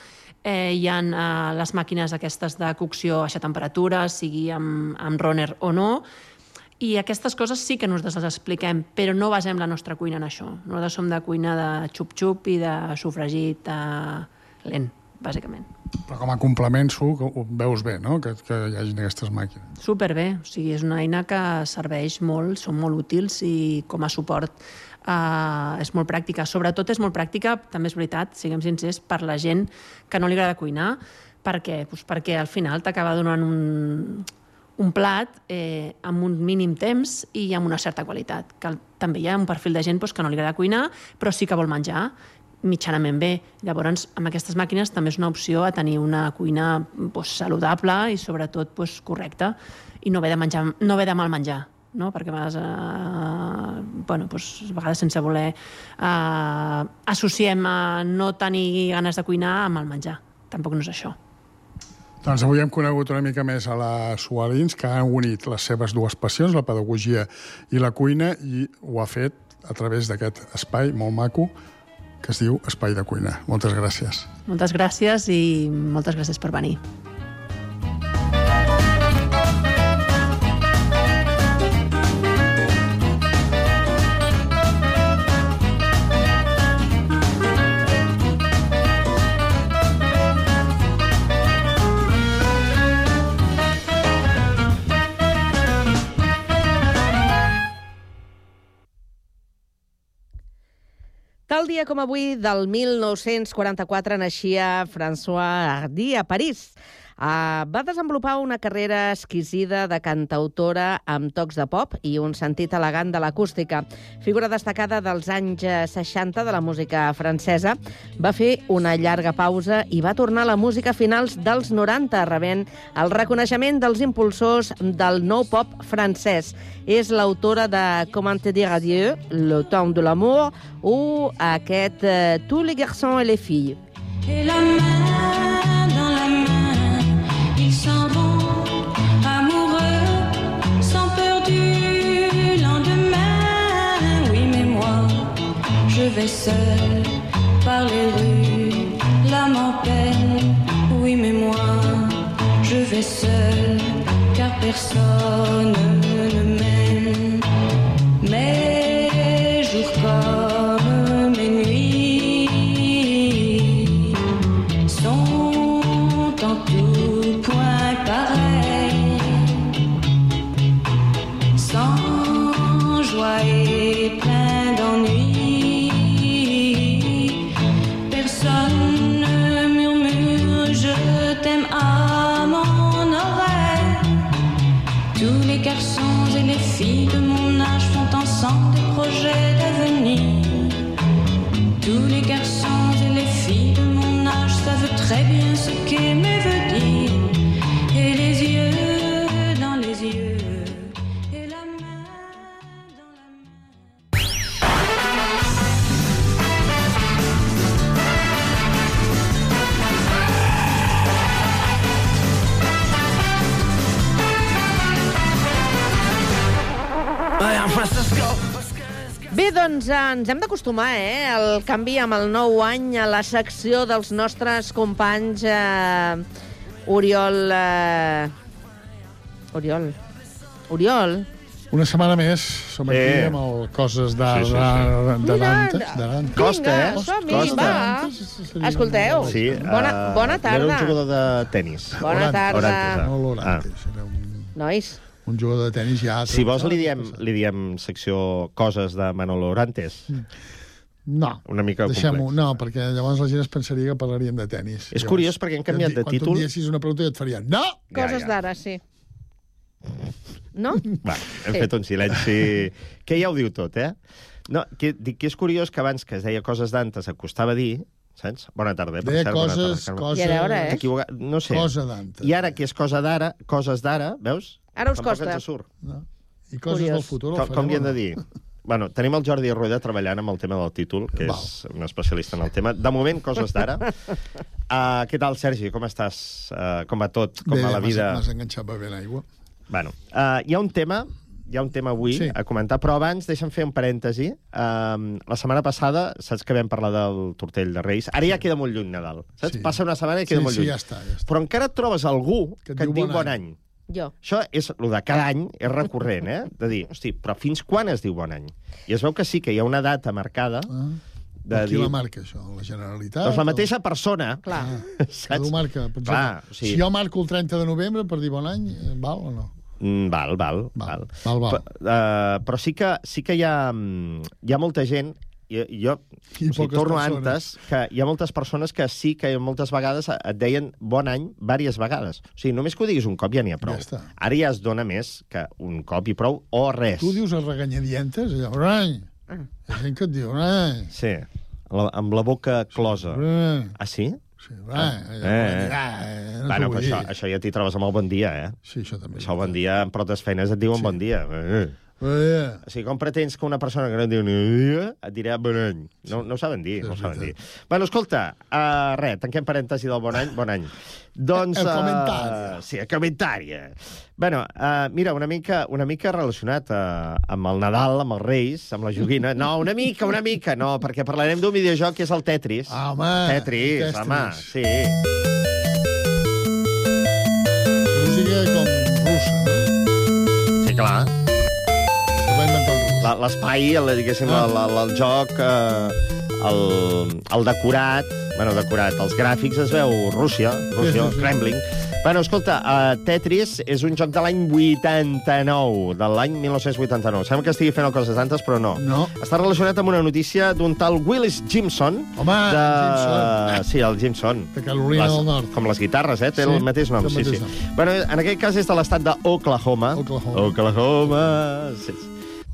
eh, hi ha eh, les màquines aquestes de cocció a baixa temperatura, sigui amb, amb runner o no, i aquestes coses sí que nosaltres les expliquem, però no basem la nostra cuina en això. Nosaltres som de cuina de xup-xup i de sofregit eh, lent, bàsicament. Però com a complement que ho veus bé, no?, que, que hi hagi aquestes màquines. Superbé, o sigui, és una eina que serveix molt, són molt útils i com a suport eh, és molt pràctica. Sobretot és molt pràctica, també és veritat, siguem sincers, per la gent que no li agrada cuinar. Per què? Pues perquè al final t'acaba donant un, un plat eh, amb un mínim temps i amb una certa qualitat. Que també hi ha un perfil de gent pues, que no li agrada cuinar, però sí que vol menjar mitjanament bé. Llavors, amb aquestes màquines també és una opció a tenir una cuina pues, saludable i sobretot pues, correcta i no haver de, menjar, no haver de mal menjar no? perquè a vegades, eh, bueno, doncs, a vegades sense voler eh, associem a no tenir ganes de cuinar amb el menjar. Tampoc no és això. Doncs avui hem conegut una mica més a la Sualins, que han unit les seves dues passions, la pedagogia i la cuina, i ho ha fet a través d'aquest espai molt maco que es diu Espai de Cuina. Moltes gràcies. Moltes gràcies i moltes gràcies per venir. Tal dia com avui, del 1944, naixia François Hardy a París. Uh, va desenvolupar una carrera exquisida de cantautora amb tocs de pop i un sentit elegant de l'acústica. Figura destacada dels anys eh, 60 de la música francesa, va fer una llarga pausa i va tornar a la música a finals dels 90, rebent el reconeixement dels impulsors del nou pop francès. És l'autora de Comment te dire adieu, Le temps de l'amour, o aquest eh, Tous les garçons et les filles. Et la main vais seul par les rues, l'âme en peine. Oui, mais moi, je vais seul, car personne ne m'aime. Doncs eh, ens hem d'acostumar, eh, al canvi amb el nou any a la secció dels nostres companys eh, Oriol... Eh, Oriol. Oriol. Una setmana més som aquí Eh. amb el Coses d'Ara Sí, sí, sí. de Mira, Dantes. de Dantes. Costa, eh? som-hi, Costa. va. Escolteu, Sí, bona, eh, bona Era tarda. un jugador de tennis. Bona tarda. Orantes, ah. No l'Orantes, era un, Nois, un jugador de tennis ja... Si vols li diem, li diem secció coses de Manolo Orantes. No, Una mica deixem-ho. complex. No, perquè llavors la gent es pensaria que parlaríem de tennis. És Llavors, curiós perquè han canviat de quan tu títol. em diessis una pregunta i et farien no! coses d'ara, sí. No? Va, hem Sí. fet un silenci que ja ho diu tot, eh? No, que, dic que és curiós que abans que es deia coses d'antes acostava a dir, saps? Bona tarda, eh? per Deia cert, bona coses- tarda, Carme. coses- I a veure, eh? No sé. Cosa d'antes. I ara que és cosa d'ara, coses d'ara, veus? Ara us Tampoc costa. ens surt. No. I coses Curiós. del futur Com, com li o hem de dir? Bueno, tenim el Jordi Rueda treballant amb el tema del títol, que és un especialista en el tema. De moment, coses d'ara. Uh, què tal, Sergi? Com estàs? Uh, com va tot? Com Bé, va la vida? M'has enganxat bevent aigua. Bueno, uh, hi ha un tema hi ha un tema avui sí. a comentar, però abans deixa'm fer un parèntesi. Uh, la setmana passada, saps que vam parlar del tortell de Reis? Ara ja queda molt lluny Nadal. Saps? Sí. Passa una setmana i queda Sí, molt sí, lluny. ja està, ja està. Però encara et trobes algú que, et diu bon, any. Jo. Això és, el de cada any és recurrent, eh? De dir, hosti, però fins quan es diu bon any? I es veu que sí, que hi ha una data marcada Ah. de Qui dir... la marca, això? La Generalitat? Doncs la o- mateixa persona. Clar. Cadascú marca. Per exemple, Clar, o sigui- Si jo marco el 30 de novembre per dir bon any, eh, val o no? Mm, val, val, val. val, val. Però, uh, però sí que, sí que hi, ha, mm, hi ha molta gent i jo I o sigui, torno persones. antes, que hi ha moltes persones que sí que moltes vegades et deien bon any diverses vegades. O sigui, només que ho diguis un cop ja n'hi ha prou. Ja està. Ara ja es dona més que un cop i prou o res. Tu dius a reganyadientes, allò, bon any. Ah. Hi ha gent que et diu, bon any. Sí, la, amb la boca closa. Eh. Ah, sí? Sí, ah, eh, eh, eh. eh, no bueno, però això, això ja t'hi trobes amb el bon dia, eh? Sí, això també. Això el bon dia, en protes feines et diuen sí. bon dia. Eh. Eh. O sigui, com pretens que una persona que no diu ni dia et dirà bon any? No, no ho saben dir, no ho saben dir. Bueno, escolta, uh, res, tanquem parèntesi del bon any, bon any. Doncs... El eh, comentari. sí, el comentari. Bueno, uh, mira, una mica, una mica relacionat uh, amb el Nadal, amb els Reis, amb la joguina. No, una mica, una mica, no, perquè parlarem d'un videojoc que és el Tetris. Ah, home, Tetris, Tetris. home, sí. L'espai, diguéssim, el, el, el joc, eh, el, el decorat, bueno, decorat, els gràfics es veu Rússia, Rússia, Sí, sí, sí. Kremlin. Bueno, escolta, uh, Tetris és un joc de l'any 89, de l'any 1989. Sembla que estigui fent coses d'antes, però no. No. Està relacionat amb una notícia d'un tal Willis Jimson. Home, de... Jimson. Sí, el Jimson. De Carolina del Nord. Com les guitarres, eh? Té Sí, el mateix nom, el sí, mateix sí. nom. Bueno, en aquest cas és de l'estat d'Oklahoma. Oklahoma. Oklahoma. Sí.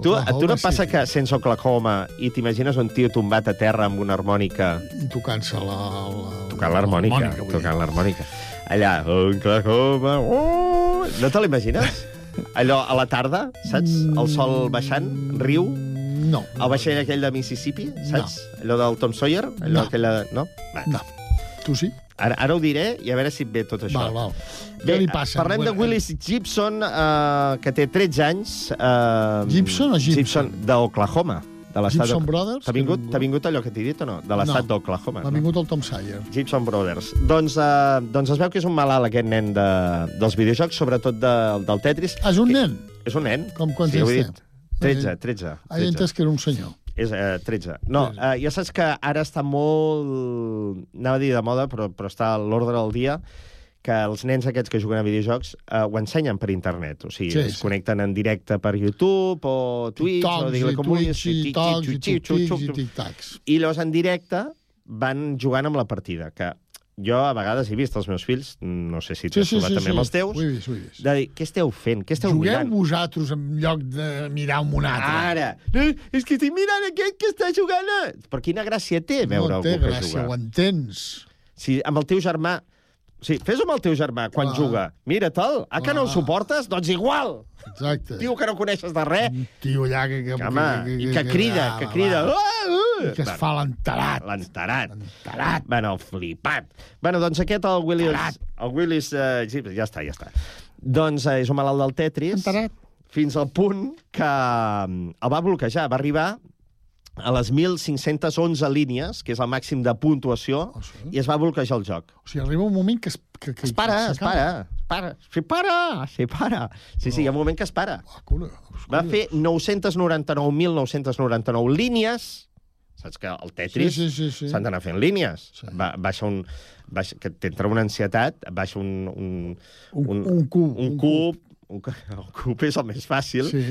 Tu, a tu no passa sí. que sense Oklahoma i t'imagines un tio tombat a terra amb una harmònica tocant-se la... la... tocant l'harmònica, tocant l'harmònica. Allà, Oklahoma, oh! no te l'imagines? Allò a la tarda, saps? El sol baixant, riu. No. El vaixell aquell de Mississippi, saps? Allò del Tom Sawyer? Allò No. aquella... No? Va. No. Tu sí? Ara, ara ho diré i a veure si et ve tot això. Val, val. Bé, Què li passa? Parlem de Bueno, Willis Gibson, eh, que té 13 anys. Eh, Gibson o Gibson? Gibson d'Oklahoma. De Gibson Brothers, T'ha que vingut, no- t'ha vingut allò que t'he dit o no? De l'estat No. d'Oklahoma. M'ha vingut el Tom Sawyer. Gibson Brothers. Doncs, eh, doncs es veu que és un malalt, aquest nen de, dels videojocs, sobretot de, del Tetris. Ah, és un nen? És un nen. Com quants sí, ho he anys dit. 13, 13. Ah, he entès que era un senyor. És eh, 13. No, eh, ja saps que ara està molt... Anava a dir de moda, però, però està a l'ordre del dia que els nens aquests que juguen a videojocs eh, ho ensenyen per internet. O sigui, Sí, es sí. connecten en directe per YouTube o Twitch, o Tocs digue-li com vulguis. I tocs i xup, i tic-tacs. I llavors en directe van jugant amb la partida, que jo a vegades he vist els meus fills, no sé si t'has Sí, sí, trobat sí, també sí. amb els teus, Ho he vist, ho he vist. de dir, què esteu fent? Què esteu Jugueu mirant? vosaltres en lloc de mirar un altre. Ara! No, és que estic mirant aquest que està jugant. a- Però quina gràcia té veure no té algú que gràcia, juga? ho entens. Si amb el teu germà... Sí, fes-ho amb el teu germà quan Clar. juga. Mira, tal, ah, que no el suportes? Doncs igual! Exacte. Tio que no coneixes de res. Tio allà que... que, Home, i que crida, que crida. va. Ah, ah. I que es Bueno, fa l'enterat. L'enterat. L'enterat. Bueno, flipat. Bueno, doncs aquest, el Willis... El Willis... Uh, ja està, ja està. Doncs uh, és un malalt del Tetris. Enterat. Fins al punt que mm, el va bloquejar. Va arribar a les 1.511 línies, que és el màxim de puntuació, Oh, sí? i es va bloquejar el joc. O sigui, arriba un moment que es... Que, que Es para, es para, es para. Se para, se para. Sí, sí, hi ha un moment que es para. Cura, Va fer 999.999 línies. Saps que el Tetris Sí, sí, sí, sí. s'han d'anar fent línies. Va, baixa un... Baixa, que t'entra una ansietat, baixa un... Un, Un- un cub, Un un cub. Un, el cub és el més fàcil. Sí.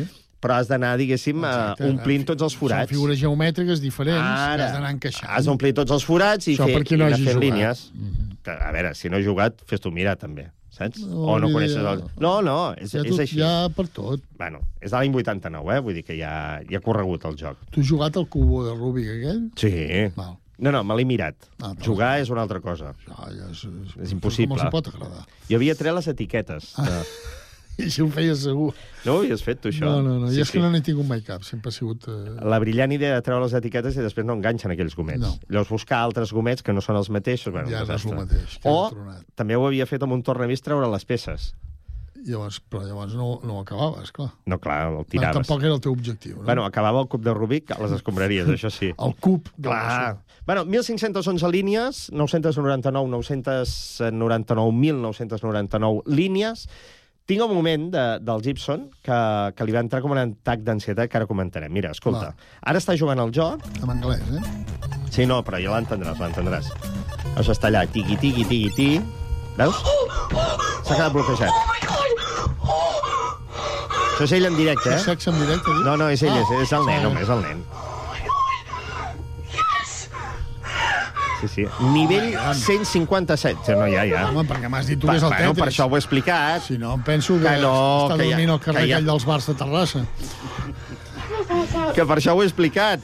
Però has d'anar, diguéssim, Exacte. uh, omplint tots els forats. Són figures geomètriques diferents Ara. has d'anar encaixant. Has d'omplir tots els forats i Això fer, no i anar fent jugat. línies. Que, a veure, si no has jugat, fes-t'ho mirar, també. Saps? No, o no coneixes el... No, no, és, Ja és tot- així. ja per tot. Bueno, és de l'any 89, eh? Vull dir que ja, ja ha corregut el joc. Tu has jugat al cubo de Rubik aquell? Sí. Val. No, no, me l'he mirat. Ah, Jugar és una altra cosa. Ah, ja és, és, És impossible. Com els pot agradar? Jo havia tret les etiquetes. De... I si ho feies segur. No ho havies fet, tu, això? No, no, no. Sí, Sí, és sí. que no n'he tingut mai cap. Sempre ha sigut... Eh... La brillant idea de treure les etiquetes i després no enganxen aquells gomets. No. Llavors buscar altres gomets que no són els mateixos... Bueno, Ja no és el mateix, O també ho havia fet amb un tornavís treure les peces. Llavors, però llavors no, no ho acabaves, clar. No, clar, el No, tiraves. tampoc era el teu objectiu, no? Bueno, acabava el cub de Rubik a les escombraries, això sí. El cub de Clar. Bueno, 1.511 línies, 999, 999, 1.999 línies. Tinc un moment de, del Gibson que, que li va entrar com un atac d'ansietat que ara comentarem. Mira, escolta, ara està jugant al joc... En anglès, eh? Sí, no, però ja l'entendràs, l'entendràs. Això està allà, tiqui, tiqui, tiqui, tiqui. Veus? S'ha quedat bloquejat. Això és ell en directe, eh? És sexe en directe? No, no, és ell, Ah. és, és el nen, Ah. home, és el nen. Sí, sí. Nivell 157. Sí, No, ja, ja. Home, perquè m'has dit tu que és el Tetris. per això ho he explicat. Si no, penso que, Que no, està que ja- dormint al carrer ja- aquell dels bars de Terrassa. Que per això ho he explicat.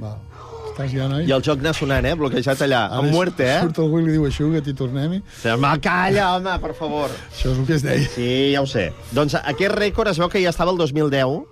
Va, estàs ja, noi? I el joc anar sonant, eh? Bloquejat allà. Ara Amb muerte, eh? Surt algú i li diu això, que t'hi tornem-hi. Home, calla, home, per favor. Això és el que es deia. Sí, ja ho sé. Doncs aquest rècord es veu que ja estava el 2010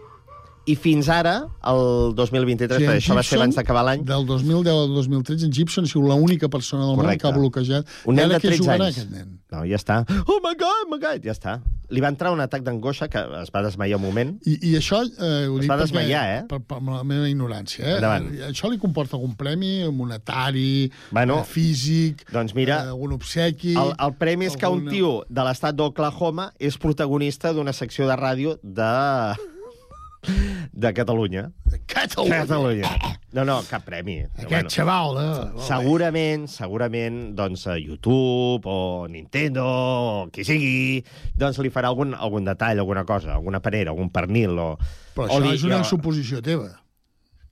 i fins ara, el 2023, Sí, això va ser Gibson, abans d'acabar l'any, Del 2010 al 2013, en Gibson ha sigut l'única persona del món Correcte. que ha bloquejat. un nen de què 13 jugarà, anys. aquest nen? No, ja està. Oh my god, oh my god, ja està. Li va entrar un atac d'angoixa que es va desmaiar un moment. I, i això eh, ho Es dic va perquè, desmaiar, eh? per, per la meva ignorància. Eh? Endavant. Això li comporta algun premi, monetari, Bueno, eh, físic, doncs mira, eh, un obsequi... El, el premi és que un alguna- tio de l'estat d'Oklahoma és protagonista d'una secció de ràdio de... de Catalunya. Catalunya. Catalunya. No, no, cap premi. Aquest xaval, eh? Segurament, segurament, doncs, a YouTube o Nintendo o qui sigui, doncs li farà algun, algun detall, alguna cosa, alguna panera, algun pernil o... Però o això li- és una jo- suposició teva.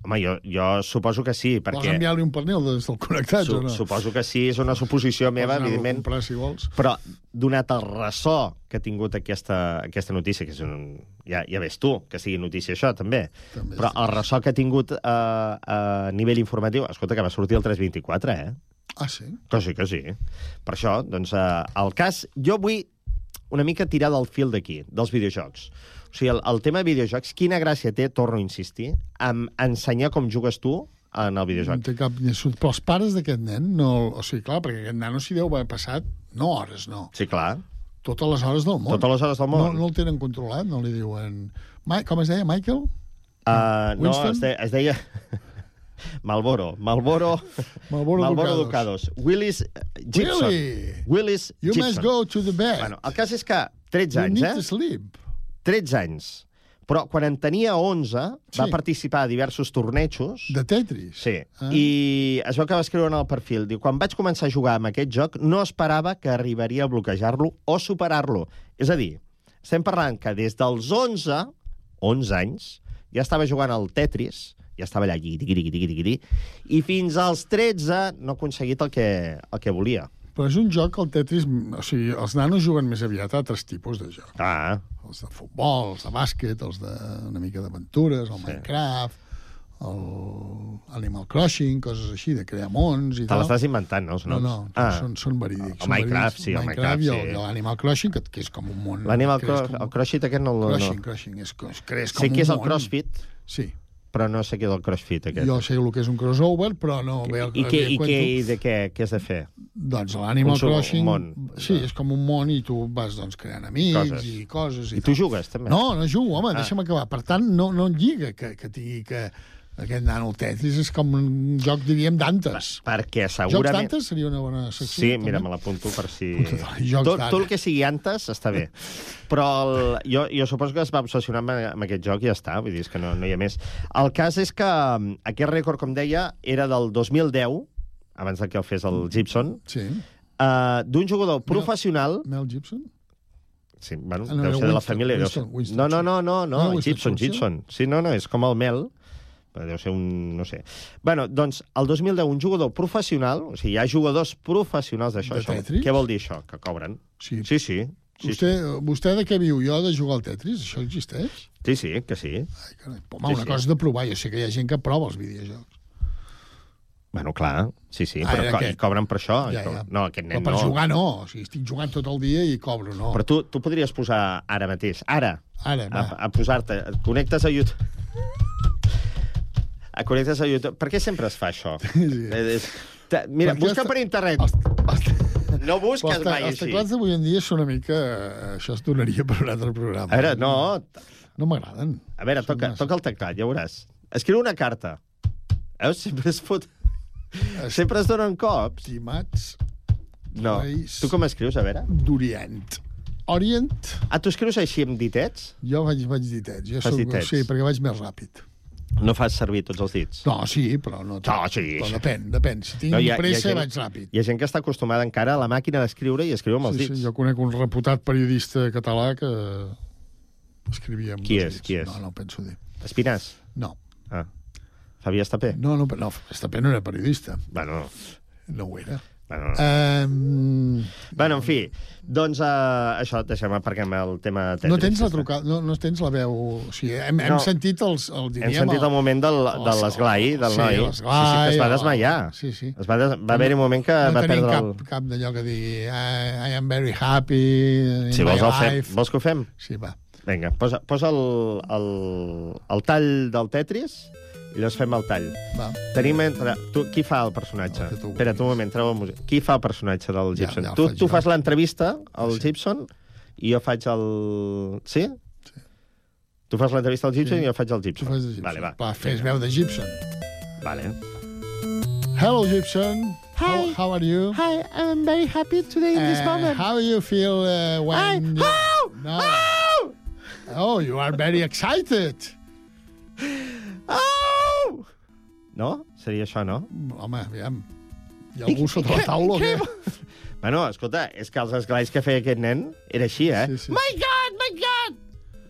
Home, jo, jo suposo que sí, Vols perquè... enviar-li un pernil des del connectats Su o no? Suposo que sí, és una suposició meva, evidentment. comprar, si vols. Però, donat el ressò que ha tingut aquesta, aquesta notícia, que és un... Ja, ja ves tu, que sigui notícia això, també. També Però el ressò que ha tingut eh, a nivell informatiu... Escolta, que va sortir el 324, eh? Ah, sí? Que sí, que sí. Per això, doncs, eh, el cas... Jo vull una mica tirar del fil d'aquí, dels videojocs. O sigui, el, el tema de videojocs, quina gràcia té, torno a insistir, en ensenyar com jugues tu en el No videojoc. té cap sud. Però els pares d'aquest nen, no... o sigui, clar, perquè aquest nano s'hi deu haver passat, no hores, no. Sí, clar. Totes les hores del món. Totes les hores del món. No, no el tenen controlat, no li diuen... Ma com es deia, Michael? Uh, no, es, de, es deia... Malboro. Malboro... Malboro Ducados. Ducados. Willis eh, Gibson. Willy! Willis You Gibson. must go to the bed. Bueno, el cas és que 13 you anys, need eh? to sleep. 13 anys. Però quan en tenia 11 Sí. va participar a diversos tornejos. De Tetris? Sí. Ah. I es veu que va escriure en el perfil, diu, quan vaig començar a jugar amb aquest joc no esperava que arribaria a bloquejar-lo o superar-lo. És a dir, estem parlant que des dels 11, 11 anys, ja estava jugant al Tetris, ja estava allà, guiri, guiri, guiri, guiri, i fins als 13 no ha aconseguit el que, el que volia. Però és un joc el Tetris... O sigui, els nanos juguen més aviat a altres tipus de jocs. Ah. Els de futbol, els de bàsquet, els de una mica d'aventures, el Minecraft, el Animal Crossing, coses així, de crear mons i Te tal. l'estàs inventant, no? els No, noms? no, ah. són, són verídics. El Minecraft, sí, el Minecraft sí. i l'Animal Crossing, que, que és com un món... L'Animal crees Cro com- el Crossfit aquest no... no. Crossing, Crossing, és, és, crees com Sé que és un el món. CrossFit, Sí. Però no sé què és el CrossFit aquest. Jo sé el que és un crossover, però no ve el I, què, ve i, què, i de què, què has de fer? Doncs l'Animal Crossing... un món. Sí, és com un món i tu vas doncs, creant amics Coses. i coses. I, I tu tal. jugues, també? No, no jugo, home, Ah. deixa'm acabar. Per tant, no, no lliga que, que tingui que... Aquest nano el Tetris és com un joc, diríem, d'antes. Perquè Jocs segurament... d'antes seria una bona secció. Sí, també. mira, me l'apunto per si... jocs tot, tot el que sigui antes està bé. Però el, jo, jo suposo que es va obsessionar amb, amb aquest joc i ja està, vull dir, és que no, no hi ha més. El cas és que um, aquest rècord, com deia, era del 2010, abans que el fes el Gibson, sí. uh, d'un jugador professional... Mel Gibson? Sí, bueno, Ah, no, deu ser de la Winston, família. Winston. Winston no, no, no, no, No, no, Winston Gibson? Gibson. Sí, no, no, és com el Mel, deu ser un... no sé. Bueno, doncs, el 2010, un jugador professional, o sigui, hi ha jugadors professionals d'això. De això. Tetris? Què vol dir això? Que cobren? Sí. Sí, sí. Sí, Vostè, vostè de què viu? Jo de jugar al Tetris? Això existeix? sí, sí que sí. Ai, carai. Home, Sí, una sí. cosa és de provar. Jo sé que hi ha gent que prova els videojocs. Bueno, clar, sí, sí, Ah, però co aquest. cobren per això. Ja, ja. No, aquest nen Però per no. jugar no. O sigui, estic jugant tot el dia i cobro, no. Però tu, tu podries posar ara mateix, ara, Ara, a, va. a posar-te, connectes a YouTube... A connectes a YouTube. Per què sempre es fa això? Sí. És, te, mira, Perquè busca els- per internet. No busques els, te- mai els així. teclats d'avui en dia són una mica... eh, Això es donaria per un altre programa. A veure, no... No m'agraden. A veure, toca, toca el teclat, ja veuràs. Escriu una carta. Veus? Sempre es fot... Sempre es donen cops. Estimats No. Reis. Tu com escrius, a veure? d'Orient. Orient, Ah, tu escrius així amb ditets? jo vaig, vaig ditets. Jo Fas soc, ditets. Sí, perquè vaig més ràpid. No fas servir tots els dits? No, sí, però no... No, sí. Però depèn, depèn. Si tinc no, pressa, gent, vaig ràpid. Hi ha gent que està acostumada encara a la màquina d'escriure i escriu amb els Sí, dits. sí, jo conec un reputat periodista català que escrivia amb Qui és? dits. Qui és? No, no penso dir. Espinàs? No. Ah. Fabi Estapé? No, no, no Estapé no era periodista. Bueno, No ho era. Bueno, Um, bueno en fi, doncs uh, això, deixem aparquem el tema Tetris. no tens la trucada, no, no tens la veu... O sigui, hem, hem No. sentit els, el, diríem, Hem sentit el moment del, de l'esglai del sí, noi. sí, sí, que es va el- desmaiar. Sí, sí. Es va, des... va haver-hi un moment que no va perdre cap, el... cap d'allò que digui I, I am very happy in Si my vols, el fem. life. vols que ho fem? Sí, va. Vinga, posa, posa el, el, el tall del Tetris i llavors fem el tall. Va. Tenim entre... Tu, qui fa el personatge? El que tu un moment, treu música. Qui fa el personatge del Ja, Gibson? ja el tu, faig tu fas l'entrevista al Gibson i jo faig el... Sí? sí. Tu fas l'entrevista al Gibson Sí. i jo faig el Gibson. Tu fas de Gibson. Vale, va. Va, fes veu de Gibson. Vale. Hello, Gibson. How, how are you? Hi, I'm very happy today Uh, How you feel uh, when... How? No. Oh, you are very excited. Au! No? Seria això, no? Home, aviam. Hi ha algú sota la taula o què? Bueno, escolta, és que els esglais que feia aquest nen era així, eh? Sí, sí. My God, my God!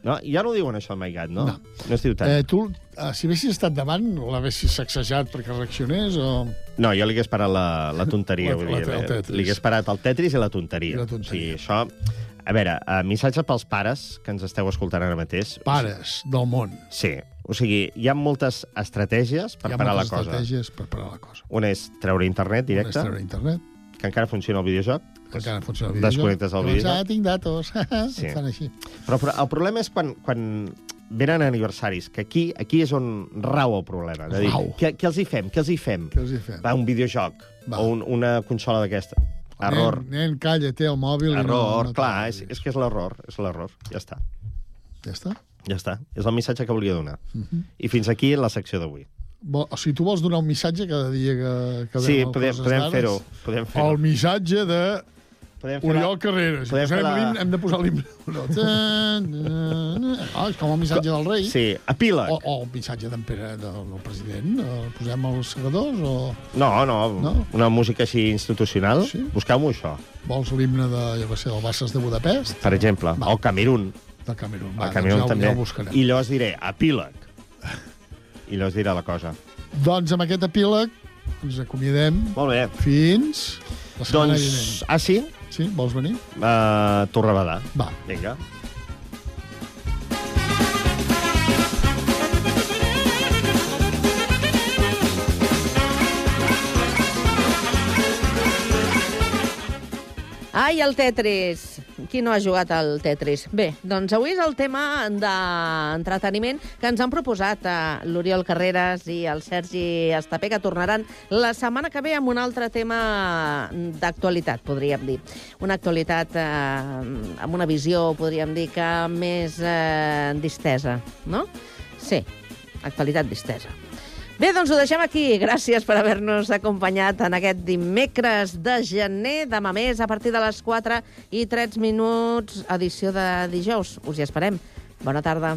No, ja no ho diuen això, my God, no? No, no es diu tant. Eh, tu, eh, si haguessis estat davant, l'haguessis sacsejat perquè reaccionés o... No, jo li hagués parat la, la tonteria, La- vull la- dir. el eh, Tetris. Li hagués parat el Tetris i la tonteria. I la tonteria. O sigui, això... A veure, uh, missatge pels pares que ens esteu escoltant ara mateix. Pares del món. Sí. O sigui, hi ha moltes estratègies per Hi ha parar la moltes cosa. estratègies per parar la cosa. Una és treure internet Una és directe, treure internet, que encara funciona el videojoc. que encara funciona el videojoc. Desconnectes el videojoc. Ah, tinc datos. Sí. Fan així. Però, però el problema és quan, quan venen aniversaris, que aquí, aquí és on rau el problema. De dir, què, què els hi fem? Què els hi fem? Què els hi fem? Va, un videojoc Va. o un, una consola d'aquesta. Error. Nen, nen, calla, té el mòbil i no... Error, no clar, és, és que és l'error, és l'error. Ja està. Ja està? Ja està. És el missatge que volia donar. Mhm. I fins aquí la secció d'avui. Bo, o sigui, tu vols donar un missatge cada dia que, que Sí, podem, podem fer-ho. Podem fer-ho. El missatge de Podem fer Oriol la- Carreras. Si fer posem la- l'himne, hem de posar l'himne. Ah, és com el missatge del rei. Sí, epíleg. O, o el missatge d'en Pere, del, del president. El posem els segadors o... No, no, No? una música així institucional. Sí? Busqueu-m'ho això, Vols l'himne de, jo què sé, del Basses de Budapest? per exemple. O el Camerún. Del Camerún. El Va, Camerún doncs ja, també. ja ho buscarem. I llavors diré epíleg. I llavors diré la cosa. Doncs amb aquest epíleg ens acomiadem. Molt bé. Fins la setmana Doncs, vinent. ah, sí? Sí, vols venir? Uh, Torrebedà. Va. Vinga. Ai, el Tetris. Qui no ha jugat al Tetris? Bé, doncs avui és el tema d'entreteniment que ens han proposat eh, l'Oriol Carreras i el Sergi Estapé, que tornaran la setmana que ve amb un altre tema d'actualitat, podríem dir. Una actualitat eh, amb una visió, podríem dir, que més eh, distesa, no? Sí, actualitat distesa. Bé, doncs ho deixem aquí. Gràcies per haver-nos acompanyat en aquest dimecres de gener. Demà més, a partir de les 4 i 3 minuts, edició de dijous. Us hi esperem. Bona tarda.